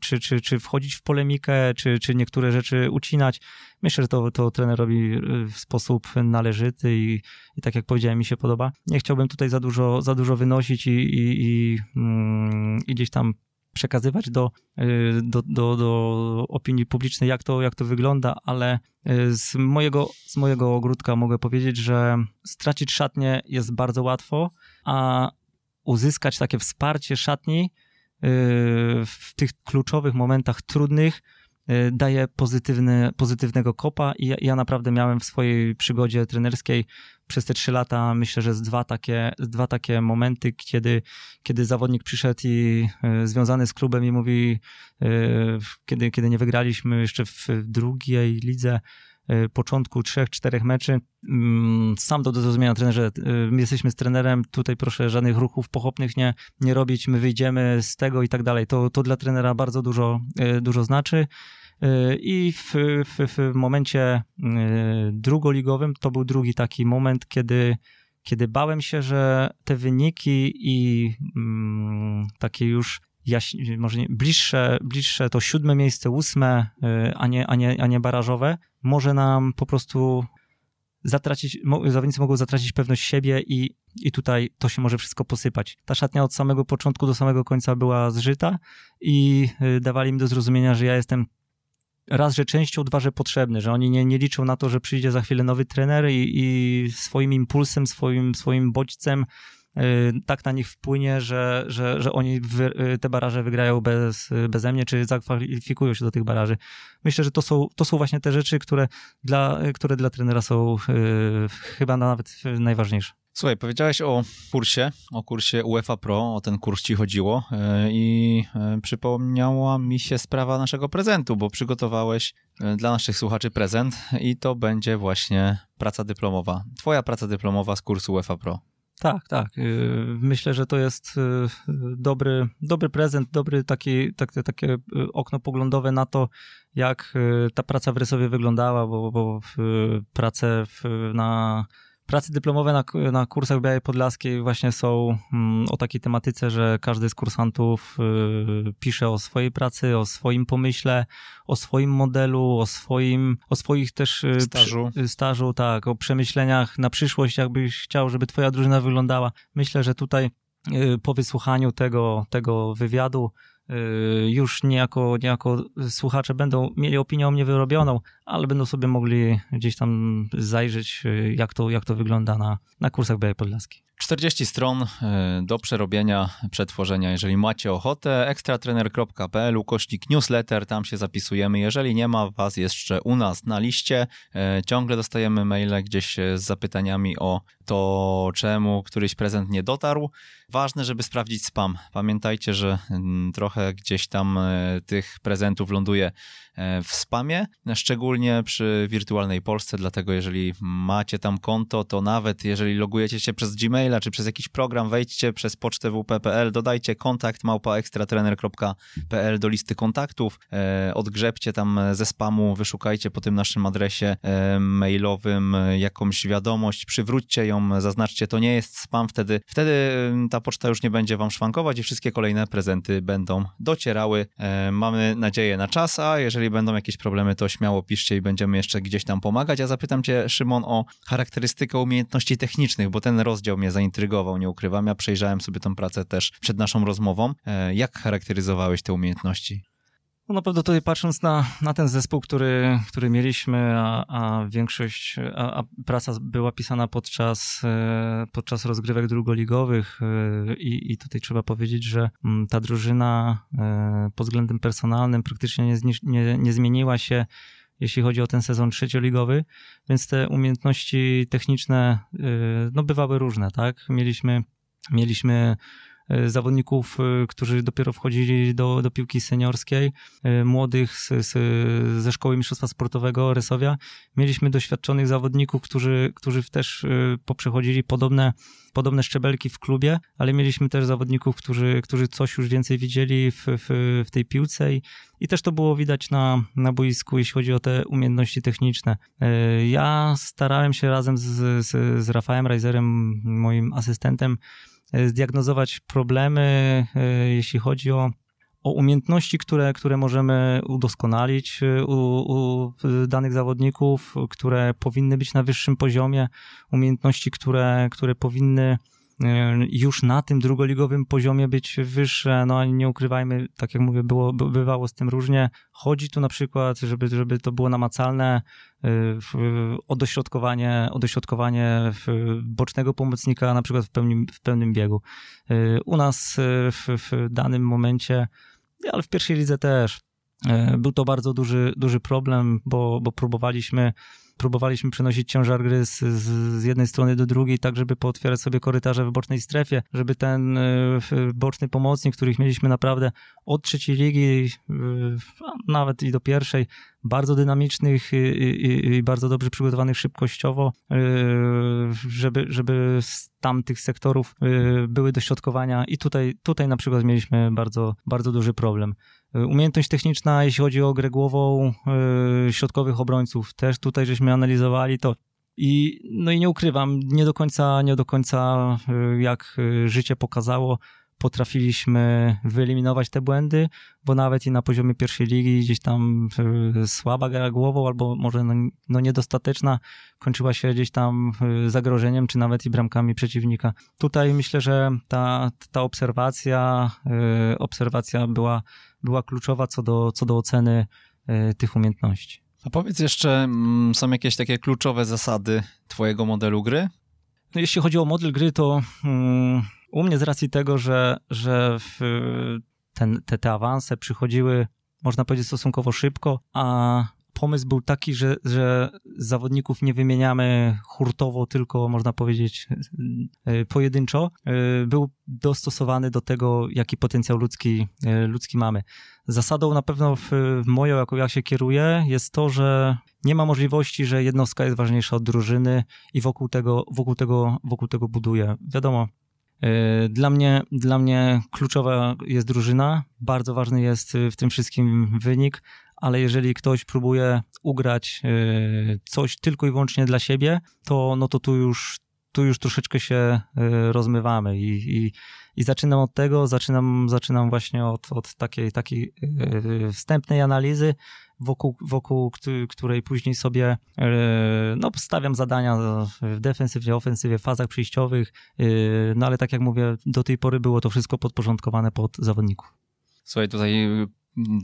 Czy, czy, czy wchodzić w polemikę, czy, czy niektóre rzeczy ucinać. Myślę, że to, to trenerowi w sposób należyty i, i tak jak powiedziałem, mi się podoba. Nie chciałbym tutaj za dużo, za dużo wynosić i, i, i, mm, i gdzieś tam przekazywać do, y, do, do, do opinii publicznej, jak to, jak to wygląda, ale y, z mojego, z mojego ogródka mogę powiedzieć, że stracić szatnię jest bardzo łatwo, a uzyskać takie wsparcie szatni y, w tych kluczowych momentach trudnych daje pozytywny, pozytywnego kopa i ja, ja naprawdę miałem w swojej przygodzie trenerskiej przez te trzy lata myślę, że z dwa takie, dwa takie momenty, kiedy, kiedy zawodnik przyszedł i y, związany z klubem i mówi, y, kiedy, kiedy nie wygraliśmy jeszcze w drugiej lidze, y, początku trzech, czterech meczy. Mm, sam do zrozumienia trenerze, my jesteśmy z trenerem, tutaj proszę żadnych ruchów pochopnych nie, nie robić, my wyjdziemy z tego i tak dalej. To, to dla trenera bardzo dużo, dużo znaczy. I w, w, w momencie y, drugoligowym to był drugi taki moment, kiedy, kiedy bałem się, że te wyniki i mm, takie już jaś, może nie, bliższe, bliższe to siódme miejsce, ósme, y, a nie, a, nie, a nie barażowe, może nam po prostu zatracić, zawodnicy mogą zatracić pewność siebie i, i tutaj to się może wszystko posypać. Ta szatnia od samego początku do samego końca była zżyta i y, dawali mi do zrozumienia, że ja jestem raz, że częścią, dwa, że potrzebny, że oni nie, nie liczą na to, że przyjdzie za chwilę nowy trener i, i swoim impulsem, swoim, swoim bodźcem y, tak na nich wpłynie, że, że, że oni wy, te baraże wygrają bez, beze mnie, czy zakwalifikują się do tych baraży. Myślę, że to są, to są właśnie te rzeczy, które dla, które dla trenera są y, chyba nawet najważniejsze. Słuchaj, powiedziałeś o kursie, o kursie UEFA Pro, o ten kurs ci chodziło e, i e, przypomniała mi się sprawa naszego prezentu, bo przygotowałeś e, dla naszych słuchaczy prezent i to będzie właśnie praca dyplomowa. Twoja praca dyplomowa z kursu UEFA Pro. Tak, tak. Myślę, że to jest dobry, dobry prezent, dobry taki, tak, takie okno poglądowe na to, jak ta praca w Rysowie wyglądała, bo, bo pracę na Prace dyplomowe na, na kursach Białej Podlaskiej właśnie są mm, o takiej tematyce, że każdy z kursantów y, pisze o swojej pracy, o swoim pomyśle, o swoim modelu, o swoim, o swoich też y, stażu. Przy, stażu, tak, o przemyśleniach na przyszłość, jakbyś chciał, żeby twoja drużyna wyglądała. Myślę, że tutaj y, po wysłuchaniu tego, tego wywiadu już niejako, niejako słuchacze będą mieli opinię o mnie wyrobioną, ale będą sobie mogli gdzieś tam zajrzeć, y, jak to, jak to wygląda na, na kursach BE Podlaskiej. 40 stron y, do przerobienia, przetworzenia. Jeżeli macie ochotę, ekstratrener.pl, ukośnik newsletter, tam się zapisujemy. Jeżeli nie ma was jeszcze u nas na liście, ciągle dostajemy maile gdzieś z zapytaniami o to, czemu któryś prezent nie dotarł. Ważne, żeby sprawdzić spam. Pamiętajcie, że mm, trochę gdzieś tam e, tych prezentów ląduje e, w spamie, szczególnie przy wirtualnej Polsce, dlatego jeżeli macie tam konto, to nawet jeżeli logujecie się przez Gmaila czy przez jakiś program, wejdźcie przez pocztę wp.pl, dodajcie kontakt małpa ekstratrener.pl do listy kontaktów, e, odgrzebcie tam ze spamu, wyszukajcie po tym naszym adresie mailowym jakąś wiadomość, przywróćcie ją, zaznaczcie, to nie jest spam, wtedy, wtedy ta poczta już nie będzie wam szwankować i wszystkie kolejne prezenty będą docierały. E, mamy nadzieję na czas, a jeżeli będą jakieś problemy, to śmiało piszcie i będziemy jeszcze gdzieś tam pomagać. Ja zapytam cię, Szymon, o charakterystykę umiejętności technicznych, bo ten rozdział mnie zaintrygował, nie ukrywam. Ja przejrzałem sobie tą pracę też przed naszą rozmową. E, jak charakteryzowałeś te umiejętności? No na pewno tutaj patrząc na, na ten zespół, który, który mieliśmy, a, a większość, a, a, praca była pisana podczas, e, podczas rozgrywek drugoligowych e, i, i tutaj trzeba powiedzieć, że mm, ta drużyna e, pod względem personalnym praktycznie nie, nie, nie zmieniła się jeśli chodzi o ten sezon trzecioligowy, więc te umiejętności techniczne no, bywały różne, tak? Mieliśmy, mieliśmy zawodników, e, którzy dopiero wchodzili do, do piłki seniorskiej, e, młodych z, z, ze Szkoły Mistrzostwa Sportowego Rysowia. Mieliśmy doświadczonych zawodników, którzy, którzy też poprzechodzili podobne, podobne szczebelki w klubie, ale mieliśmy też zawodników, którzy, którzy coś już więcej widzieli w, w, w tej piłce i, i też to było widać na, na boisku, jeśli chodzi o te umiejętności techniczne. Ja starałem się razem z, z, z Rafałem Reiserem, moim asystentem, E, zdiagnozować problemy, e, jeśli chodzi o, o umiejętności, które, które możemy udoskonalić e, u, u danych zawodników, które powinny być na wyższym poziomie, umiejętności, które, które powinny już na tym drugoligowym poziomie być wyższe, no nie ukrywajmy, tak jak mówię, było, bywało z tym różnie. Chodzi tu na przykład, żeby, żeby to było namacalne, dośrodkowanie, o dośrodkowanie bocznego pomocnika na przykład w pełnym, w pełnym biegu. U nas w, w danym momencie, ale w pierwszej lidze też, był to bardzo duży, duży problem, bo, bo próbowaliśmy próbowaliśmy przenosić ciężar gry z, z, jednej strony do drugiej, tak żeby pootwierać sobie korytarze w bocznej strefie, żeby ten y, boczny pomocnik, których mieliśmy naprawdę od trzeciej ligi, nawet i do pierwszej, bardzo dynamicznych i, bardzo dobrze przygotowanych szybkościowo, y, żeby, żeby z tamtych sektorów były dośrodkowania i tutaj, tutaj na przykład mieliśmy bardzo, bardzo duży problem. Umiejętność techniczna, jeśli chodzi o grę głową yy, środkowych obrońców, też tutaj żeśmy analizowali to. I, no i nie ukrywam, nie do końca, nie do końca, yy, jak życie pokazało, potrafiliśmy wyeliminować te błędy, bo nawet i na poziomie pierwszej ligi gdzieś tam y, słaba gra głową albo może no, no niedostateczna kończyła się gdzieś tam y, zagrożeniem, czy nawet i bramkami przeciwnika. Tutaj myślę, że ta, ta obserwacja, y, obserwacja była, była kluczowa co do, co do oceny tych umiejętności. A powiedz jeszcze, mm, są jakieś takie kluczowe zasady twojego modelu gry? No jeśli chodzi o model gry, to um, u mnie z racji tego, że, że ten, te, te awanse przychodziły, można powiedzieć, stosunkowo szybko, a pomysł był taki, że, że zawodników nie wymieniamy hurtowo, tylko można powiedzieć e, pojedynczo. E, był dostosowany do tego, jaki potencjał ludzki, ludzki mamy. Zasadą na pewno w, w moją, jaką ja się kieruję, jest to, że nie ma możliwości, że jednostka jest ważniejsza od drużyny i wokół tego, wokół tego, wokół tego buduję. Wiadomo, dla mnie, dla mnie kluczowa jest drużyna, bardzo ważny jest w tym wszystkim wynik, ale jeżeli ktoś próbuje ugrać e, coś tylko i wyłącznie dla siebie, to no to tu już, tu już troszeczkę się e, rozmywamy i, i, i zaczynam od tego, zaczynam, zaczynam właśnie od, od takiej, takiej e, wstępnej analizy, wokół, wokół której później sobie no, stawiam zadania w defensywie, ofensywie, fazach przyjściowych, no ale tak jak mówię, do tej pory było to wszystko podporządkowane pod zawodników. Słuchaj, tutaj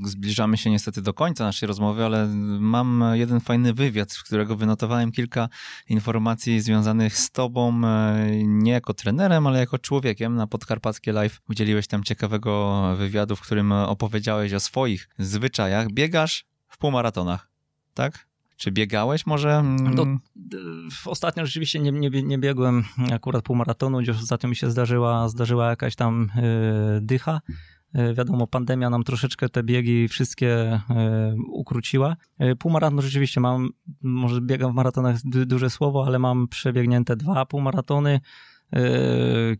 zbliżamy się niestety do końca naszej rozmowy, ale mam jeden fajny wywiad, z którego wynotowałem kilka informacji związanych z tobą, e, nie jako trenerem, ale jako człowiekiem. Na Podkarpackie Live udzieliłeś tam ciekawego wywiadu, w którym opowiedziałeś o swoich zwyczajach. Biegasz w półmaratonach, tak? Czy biegałeś może? No, ostatnio rzeczywiście nie, nie, nie biegłem akurat półmaratonu, gdzieś ostatnio mi się zdarzyła, zdarzyła jakaś tam yy, dycha, wiadomo, pandemia nam troszeczkę te biegi wszystkie e, ukróciła. E, półmaraton rzeczywiście mam, może biegam w maratonach duże słowo, ale mam przebiegnięte dwa półmaratony,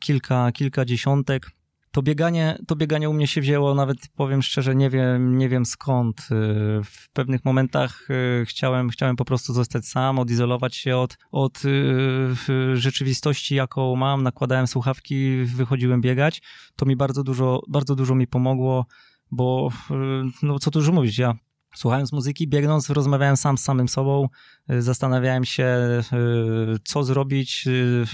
kilka, kilka dziesiątek to bieganie, to bieganie u mnie się wzięło, nawet powiem szczerze, nie wiem, nie wiem skąd. Y, w pewnych momentach y, chciałem, chciałem po prostu zostać sam, odizolować się od, od y, rzeczywistości, jaką mam. Nakładałem słuchawki, wychodziłem biegać. To mi bardzo dużo, bardzo dużo mi pomogło, bo no co tu już mówić, ja Słuchając muzyki, biegnąc, rozmawiałem sam z samym sobą, y, zastanawiałem się, y, co zrobić, y,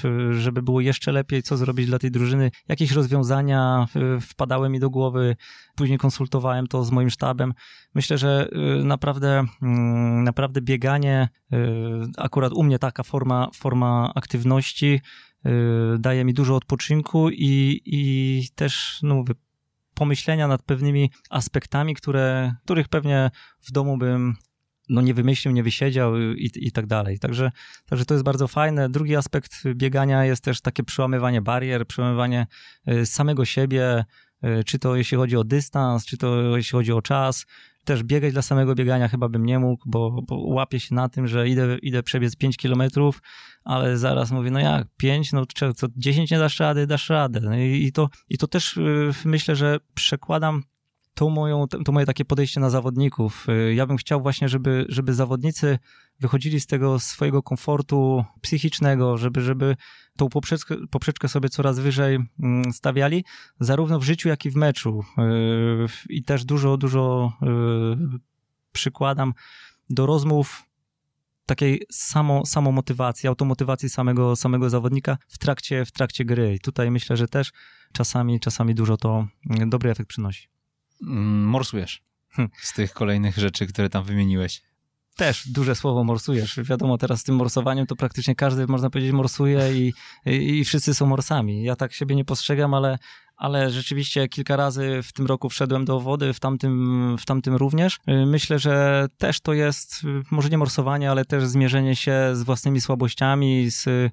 żeby było jeszcze lepiej, co zrobić dla tej drużyny. Jakieś rozwiązania wpadały mi do głowy, później konsultowałem to z moim sztabem. Myślę, że naprawdę, mm, naprawdę bieganie, akurat u mnie taka forma, forma aktywności, daje mi dużo odpoczynku i, i też, no mówię, pomyślenia nad pewnymi aspektami, które, których pewnie w domu bym no nie wymyślił, nie wysiedział i, i tak dalej. Także, także to jest bardzo fajne. Drugi aspekt biegania jest też takie przełamywanie barier, przełamywanie y, samego siebie, y, czy to jeśli chodzi o dystans, czy to jeśli chodzi o czas, też biegać dla samego biegania chyba bym nie mógł, bo, bo łapię się na tym, że idę, idę przebiec 5 kilometrów, ale zaraz mówię, no jak, 5, no co, 10 nie dasz rady, dasz radę. No i, i, to, I to też yy, myślę, że przekładam to, moją, to moje takie podejście na zawodników. Y, ja bym chciał właśnie, żeby, żeby zawodnicy wychodzili z tego swojego komfortu psychicznego, żeby, żeby tą poprzeczkę, poprzeczkę sobie coraz wyżej mm, stawiali, zarówno w życiu, jak i w meczu. Y, I też dużo, dużo y, przykładam do rozmów takiej samo, samomotywacji, automotywacji samego, samego zawodnika w trakcie, w trakcie gry. I tutaj myślę, że też czasami, czasami dużo to mm, dobry efekt przynosi. Mm, morsujesz hm. z tych kolejnych rzeczy, które tam wymieniłeś. Też duże słowo morsujesz. Wiadomo, teraz z tym morsowaniem to praktycznie każdy, można powiedzieć, morsuje i, i, i wszyscy są morsami. Ja tak siebie nie postrzegam, ale, ale rzeczywiście kilka razy w tym roku wszedłem do wody, w tamtym, w tamtym również. Myślę, że też to jest może nie morsowanie, ale też zmierzenie się z własnymi słabościami, z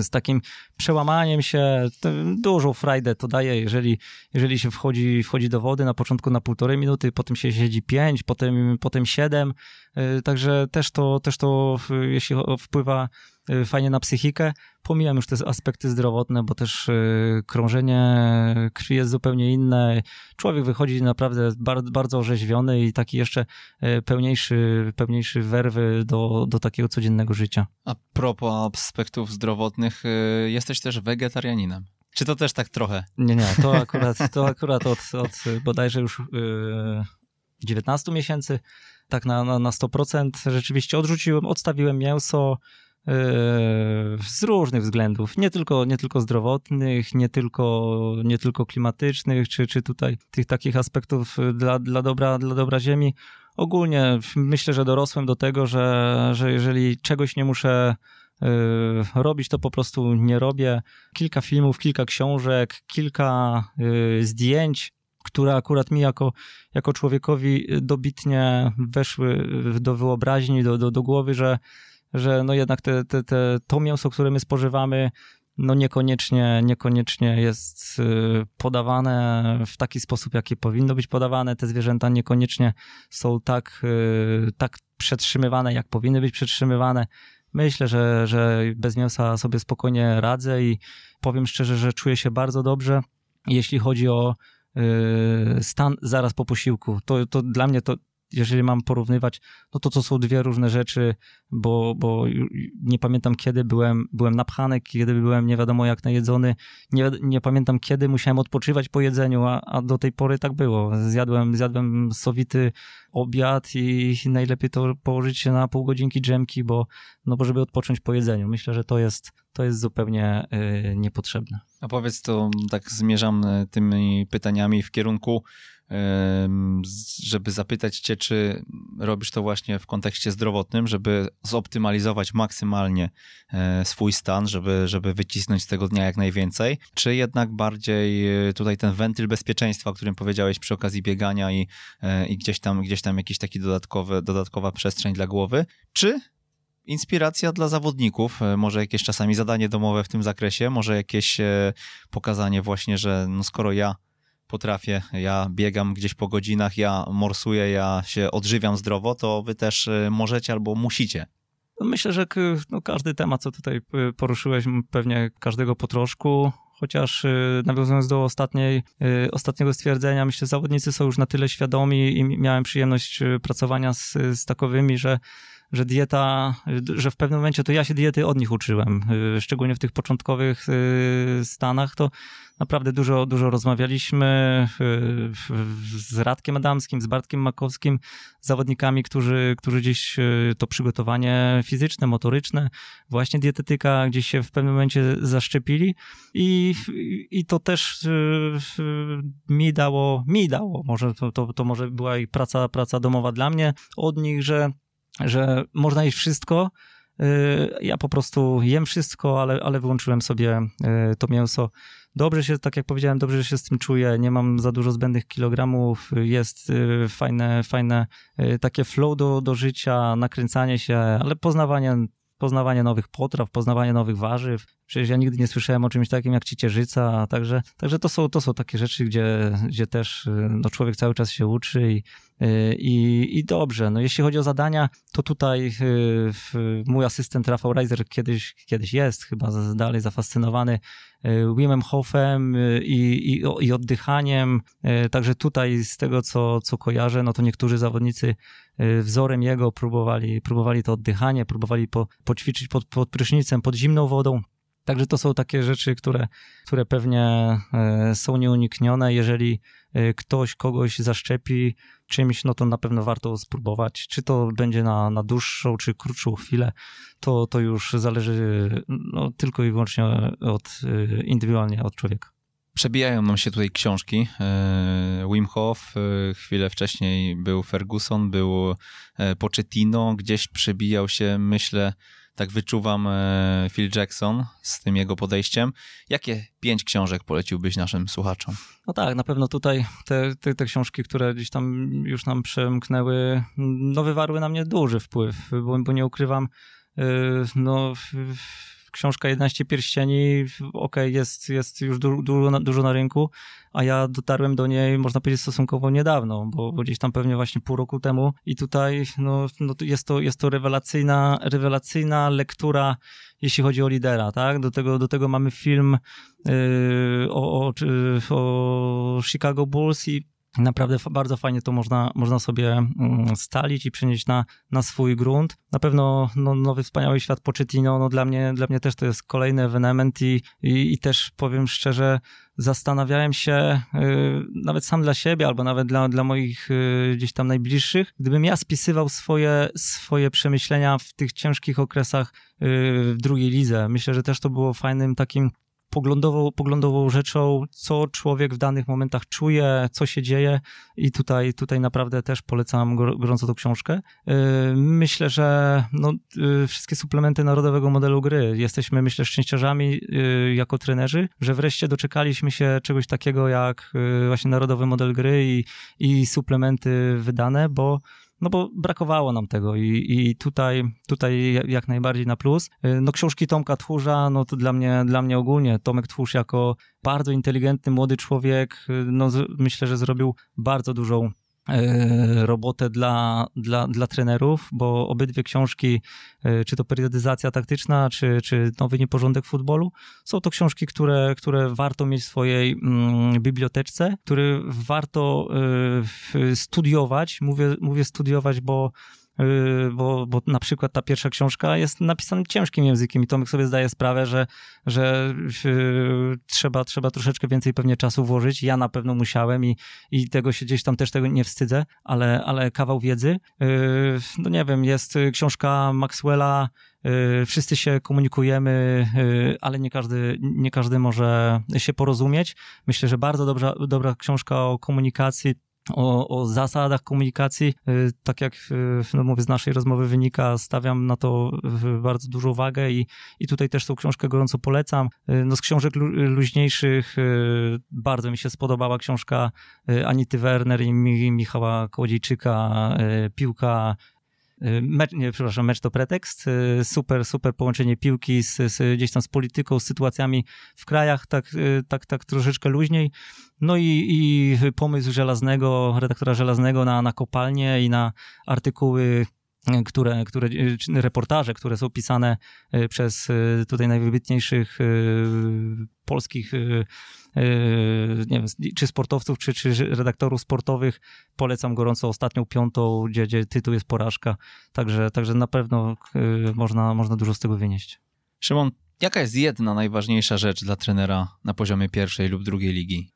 z takim przełamaniem się, dużą frajdę to daje, jeżeli, jeżeli się wchodzi, wchodzi do wody na początku na półtorej minuty, potem się siedzi pięć, potem, potem siedem, e, także też to, też to jeśli wpływa e, fajnie na psychikę. Pomijam już te aspekty zdrowotne, bo też krążenie krwi jest zupełnie inne. Człowiek wychodzi naprawdę bardzo, bardzo orzeźwiony i taki jeszcze pełniejszy, pełniejszy werwy do, do takiego codziennego życia. A propos aspektów zdrowotnych, jesteś też wegetarianinem. Czy to też tak trochę? Nie, nie, to akurat, to akurat od, od bodajże już yy, 19 miesięcy, tak na, na, na 100% rzeczywiście odrzuciłem, odstawiłem mięso, z różnych względów, nie tylko, nie tylko zdrowotnych, nie tylko, nie tylko klimatycznych, czy, czy tutaj tych takich aspektów dla, dla, dobra, dla dobra ziemi. Ogólnie myślę, że dorosłem do tego, że, że jeżeli czegoś nie muszę yy, robić, to po prostu nie robię. Kilka filmów, kilka książek, kilka yy, zdjęć, które akurat mi jako, jako człowiekowi dobitnie weszły do wyobraźni, do, do, do głowy, że, że no jednak te, te, te, to mięso, które my spożywamy, no niekoniecznie, niekoniecznie jest y, podawane w taki sposób, jaki powinno być podawane. Te zwierzęta niekoniecznie są tak, y, tak przetrzymywane, jak powinny być przetrzymywane. Myślę, że, że bez mięsa sobie spokojnie radzę i powiem szczerze, że czuję się bardzo dobrze. Jeśli chodzi o y, stan zaraz po posiłku, to, to dla mnie to jeżeli mam porównywać, no to to są dwie różne rzeczy, bo, bo nie pamiętam kiedy byłem, byłem napchany, kiedy byłem nie wiadomo jak najedzony, nie, nie pamiętam kiedy musiałem odpoczywać po jedzeniu, a, a do tej pory tak było. Zjadłem, zjadłem sowity obiad i najlepiej to położyć się na pół godzinki drzemki, bo, no bo żeby odpocząć po jedzeniu. Myślę, że to jest, to jest zupełnie y, niepotrzebne. A powiedz to, tak zmierzam y, tymi pytaniami w kierunku żeby zapytać Cię, czy robisz to właśnie w kontekście zdrowotnym, żeby zoptymalizować maksymalnie e, swój stan, żeby, żeby wycisnąć z tego dnia jak najwięcej, czy jednak bardziej e, tutaj ten wentyl bezpieczeństwa, o którym powiedziałeś przy okazji biegania i, e, i gdzieś tam, gdzieś tam jakiś taki dodatkowy, dodatkowa przestrzeń dla głowy, czy inspiracja dla zawodników, może jakieś czasami zadanie domowe w tym zakresie, może jakieś pokazanie właśnie, że no skoro ja potrafię, ja biegam gdzieś po godzinach, ja morsuję, ja się odżywiam zdrowo, to wy też y, możecie albo musicie. No, myślę, że no, każdy temat, co tutaj y, poruszyłeś, pewnie każdego po troszku, chociaż y, nawiązując do ostatniej, ostatniego stwierdzenia, myślę, że zawodnicy są już na tyle świadomi i miałem przyjemność pracowania z, z takowymi, że że dieta, że w pewnym momencie to ja się diety od nich uczyłem, szczególnie w tych początkowych stanach, to naprawdę dużo, dużo rozmawialiśmy z Radkiem Adamskim, z Bartkiem Makowskim, zawodnikami, którzy, którzy gdzieś to przygotowanie fizyczne, motoryczne, właśnie dietetyka gdzieś się w pewnym momencie zaszczepili i, i to też mi dało, mi dało, może to, to, to może była i praca, praca domowa dla mnie od nich, że, że można jeść wszystko, e, ja po prostu jem wszystko, ale, ale wyłączyłem sobie to mięso. Dobrze się, tak jak powiedziałem, dobrze się z tym czuję, nie mam za dużo zbędnych kilogramów, jest y, fajne, fajne y, takie flow do, do życia, nakręcanie się, ale poznawanie poznawanie nowych potraw, poznawanie nowych warzyw. Przecież ja nigdy nie słyszałem o czymś takim jak ciecierzyca, także, także to, są, to są takie rzeczy, gdzie, gdzie też y, no, człowiek cały czas się uczy i, y, i, i dobrze. No, jeśli chodzi o zadania, to tutaj y, mój asystent Rafał Reiser kiedyś, kiedyś jest chyba dalej zafascynowany Wimem Hofem i, i, i oddychaniem. Także tutaj z tego, co, co kojarzę, no to niektórzy zawodnicy wzorem jego próbowali, próbowali to oddychanie, próbowali po, poćwiczyć pod, pod prysznicem, pod zimną wodą. Także to są takie rzeczy, które, które pewnie e, są nieuniknione. Jeżeli e, ktoś kogoś zaszczepi czymś, no to na pewno warto spróbować. Czy to będzie na, na dłuższą, czy krótszą chwilę, to, to już zależy no, tylko i wyłącznie od, e, indywidualnie od człowieka. Przebijają nam się tutaj książki. Wim Hof, chwilę wcześniej był Ferguson, był Pochettino, gdzieś przebijał się, myślę, tak wyczuwam e, Phil Jackson z tym jego podejściem. Jakie pięć książek poleciłbyś naszym słuchaczom? No tak, na pewno tutaj te, te, te książki, które gdzieś tam już nam przemknęły, no wywarły na mnie duży wpływ, bo, bo nie ukrywam, e, no książka 11 pierścieni, okej, okay, jest, jest już du, du, dużo na rynku, a ja dotarłem do niej, można powiedzieć, stosunkowo niedawno, bo, bo gdzieś tam pewnie właśnie pół roku temu i tutaj no, no jest, to, jest to rewelacyjna, rewelacyjna lektura, jeśli chodzi o lidera, tak? Do tego, do tego mamy film yy, o, o, o Chicago Bulls i Naprawdę bardzo fajnie to można, można sobie mm, stalić i przenieść na, na swój grunt. Na pewno no, nowy wspaniały świat Pochettino, no dla mnie, dla mnie też to jest kolejny ewenement i, i, i też powiem szczerze, zastanawiałem się y, nawet sam dla siebie albo nawet dla, dla moich y, gdzieś tam najbliższych, gdybym ja spisywał swoje, swoje przemyślenia w tych ciężkich okresach y, w drugiej lidze. Myślę, że też to było fajnym takim poglądową, poglądową rzeczą, co człowiek w danych momentach czuje, co się dzieje i tutaj, tutaj naprawdę też polecam gorąco tą książkę. Y, myślę, że no, y, wszystkie suplementy narodowego modelu gry, jesteśmy myślę szczęściarzami y, jako trenerzy, że wreszcie doczekaliśmy się czegoś takiego jak właśnie narodowy model gry i, i suplementy wydane, bo no bo brakowało nam tego i, i tutaj, tutaj jak najbardziej na plus. Y, no książki Tomka Tchórza, no to dla mnie, dla mnie ogólnie Tomek Tchórz jako bardzo inteligentny, młody człowiek, y, no myślę, że zrobił bardzo dużą robotę dla, dla, dla trenerów, bo obydwie książki, e, czy to periodyzacja taktyczna, czy, czy nowy nieporządek futbolu, są to książki, które, które warto mieć w swojej mm, biblioteczce, które warto y, studiować. Mówię, mówię studiować, bo bo, bo na przykład ta pierwsza książka jest napisana ciężkim językiem i Tomek sobie zdaje sprawę, że, że yy, trzeba, trzeba troszeczkę więcej pewnie czasu włożyć. Ja na pewno musiałem i, i tego się gdzieś tam też tego nie wstydzę, ale, ale kawał wiedzy. Yy, no nie wiem, jest książka Maxwella, wszyscy się komunikujemy, ale nie każdy, nie każdy może się porozumieć. Myślę, że bardzo dobra, dobra książka o komunikacji, o, o, zasadach komunikacji. Y, tak jak y, no mówię, z naszej rozmowy wynika, stawiam na to bardzo dużą wagę i, i tutaj też tą książkę gorąco polecam. Y, no z książek lu, luźniejszych bardzo mi się spodobała książka Anity Werner i Michała Kołodziejczyka, Piłka Mecz, nie, przepraszam, mecz to pretekst. Super, super połączenie piłki z, z, gdzieś tam z polityką, z sytuacjami w krajach, tak, tak, tak troszeczkę luźniej. No i, i pomysł żelaznego, redaktora żelaznego na, na kopalnię i na artykuły które, które, reportaże, które są pisane e, przez e, tutaj najwybitniejszych e, polskich nie wiem, czy sportowców, czy, czy redaktorów sportowych. Polecam gorąco ostatnią piątą, gdzie, gdzie tytuł jest porażka. Także, także na pewno można, można dużo z tego wynieść. Szymon, jaka jest jedna najważniejsza rzecz dla trenera na poziomie pierwszej lub drugiej ligi?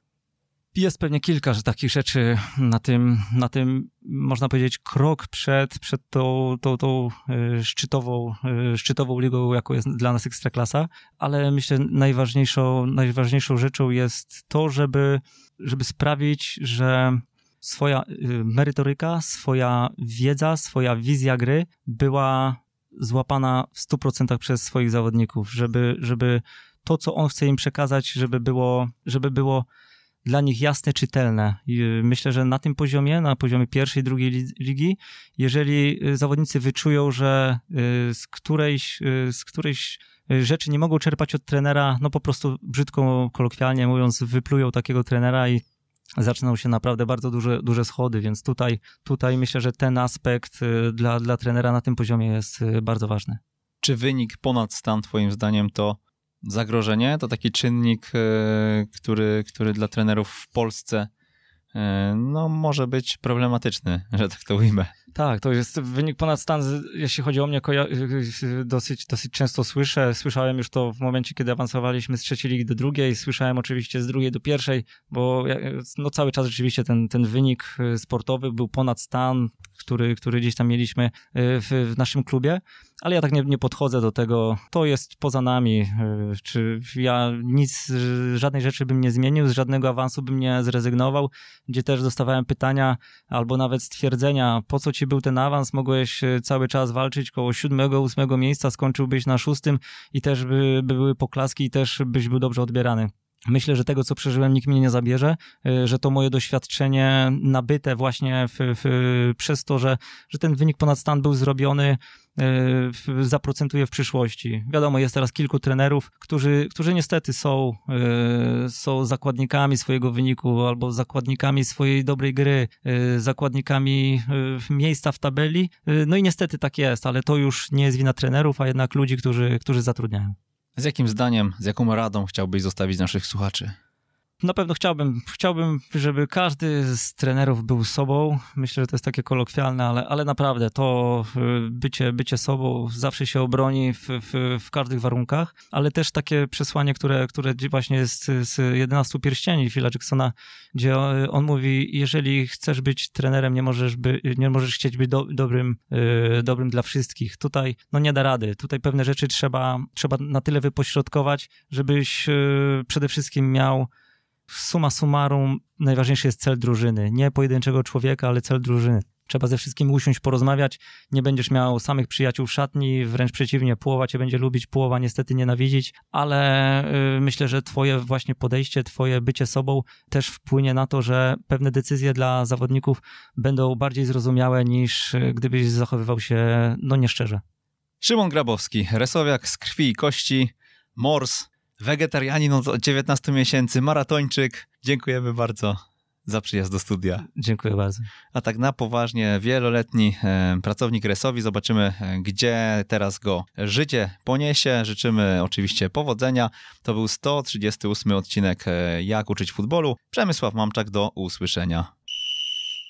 Jest pewnie kilka że takich rzeczy na tym, na tym, można powiedzieć, krok przed, przed tą, tą, tą e, szczytową, e, szczytową ligą, jaką jest dla nas Ekstraklasa, ale myślę najważniejszą, najważniejszą rzeczą jest to, żeby, żeby sprawić, że swoja e, merytoryka, swoja wiedza, swoja wizja gry była złapana w 100% przez swoich zawodników, żeby, żeby to, co on chce im przekazać, żeby było, żeby było dla nich jasne, czytelne. Y, myślę, że na tym poziomie, na poziomie pierwszej, drugiej ligi, jeżeli y, zawodnicy wyczują, że y, z którejś, z którejś rzeczy nie mogą czerpać od trenera, no po prostu brzydko, kolokwialnie mówiąc, wyplują takiego trenera i zaczną się naprawdę bardzo duże, duże schody, więc tutaj, tutaj myślę, że ten aspekt dla, dla trenera na tym poziomie jest bardzo ważny. Czy wynik ponad stan, Twoim zdaniem, to zagrożenie to taki czynnik, e, który, który dla trenerów w Polsce e, no, może być problematyczny, że tak to ujmę. Tak, to jest wynik ponad stan, jeśli chodzi o mnie, dosyć, dosyć często słyszę. Słyszałem już to w momencie, kiedy awansowaliśmy z trzeciej ligi do drugiej, słyszałem oczywiście z drugiej do pierwszej, bo no, cały czas rzeczywiście ten, ten wynik e, sportowy był ponad stan, który, który gdzieś tam mieliśmy w, w naszym klubie ale ja tak nie, nie podchodzę do tego. To jest poza nami. Y, czy ja nic, żadnej rzeczy bym nie zmienił, z żadnego awansu bym nie zrezygnował, gdzie też dostawałem pytania albo nawet stwierdzenia, po co ci był ten awans, mogłeś cały czas walczyć koło siódmego, ósmego miejsca, skończyłbyś na szóstym i też by, by były poklaski i też byś był dobrze odbierany. Myślę, że tego, co przeżyłem, nikt mnie nie zabierze, y, że to moje doświadczenie nabyte właśnie w, w, przez to, że, że ten wynik ponad stan był zrobiony, y, zaprocentuje w przyszłości. Wiadomo, jest teraz kilku trenerów, którzy, którzy niestety są, y, są zakładnikami swojego wyniku albo zakładnikami swojej dobrej gry, zakładnikami miejsca w tabeli. No i niestety tak jest, ale to już nie jest wina trenerów, a jednak ludzi, którzy, którzy zatrudniają. Z jakim zdaniem, z jaką radą chciałbyś zostawić naszych słuchaczy? Na pewno chciałbym, chciałbym, żeby każdy z trenerów był sobą. Myślę, że to jest takie kolokwialne, ale, ale naprawdę to y, bycie, bycie sobą zawsze się obroni w, w, w każdych warunkach, ale też takie przesłanie, które, które właśnie jest z 11 pierścieni Phila Jacksona, gdzie on mówi, jeżeli chcesz być trenerem, nie możesz, by, nie możesz chcieć być do, dobrym, yy, dobrym dla wszystkich. Tutaj no nie da rady. Tutaj pewne rzeczy trzeba, trzeba na tyle wypośrodkować, żebyś przede wszystkim miał suma summarum najważniejszy jest cel drużyny. Nie pojedynczego człowieka, ale cel drużyny. Trzeba ze wszystkimi usiąść, porozmawiać. Nie będziesz miał samych przyjaciół w szatni, wręcz przeciwnie, połowa cię będzie lubić, połowa niestety nienawidzić, ale y, myślę, że twoje właśnie podejście, twoje bycie sobą też wpłynie na to, że pewne decyzje dla zawodników będą bardziej zrozumiałe niż y, gdybyś zachowywał się no nieszczerze. Szymon Grabowski, resowiak z krwi i kości, mors, wegetarianin od 19 miesięcy, maratończyk. Dziękujemy bardzo za przyjazd do studia. Dziękuję bardzo. A tak na poważnie, wieloletni e, pracownik Resowi. Zobaczymy, e, gdzie teraz go życie poniesie. Życzymy oczywiście powodzenia. To był 138 odcinek e, Jak uczyć futbolu. Przemysław Mamczak, do usłyszenia.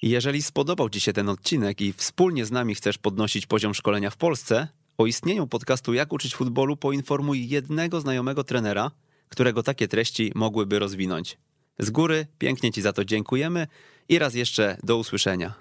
Jeżeli spodobał Ci się ten odcinek i wspólnie z nami chcesz podnosić poziom szkolenia w Polsce, o istnieniu podcastu Jak uczyć futbolu poinformuj jednego znajomego trenera, którego takie treści mogłyby rozwinąć. Z góry pięknie Ci za to dziękujemy i raz jeszcze do usłyszenia.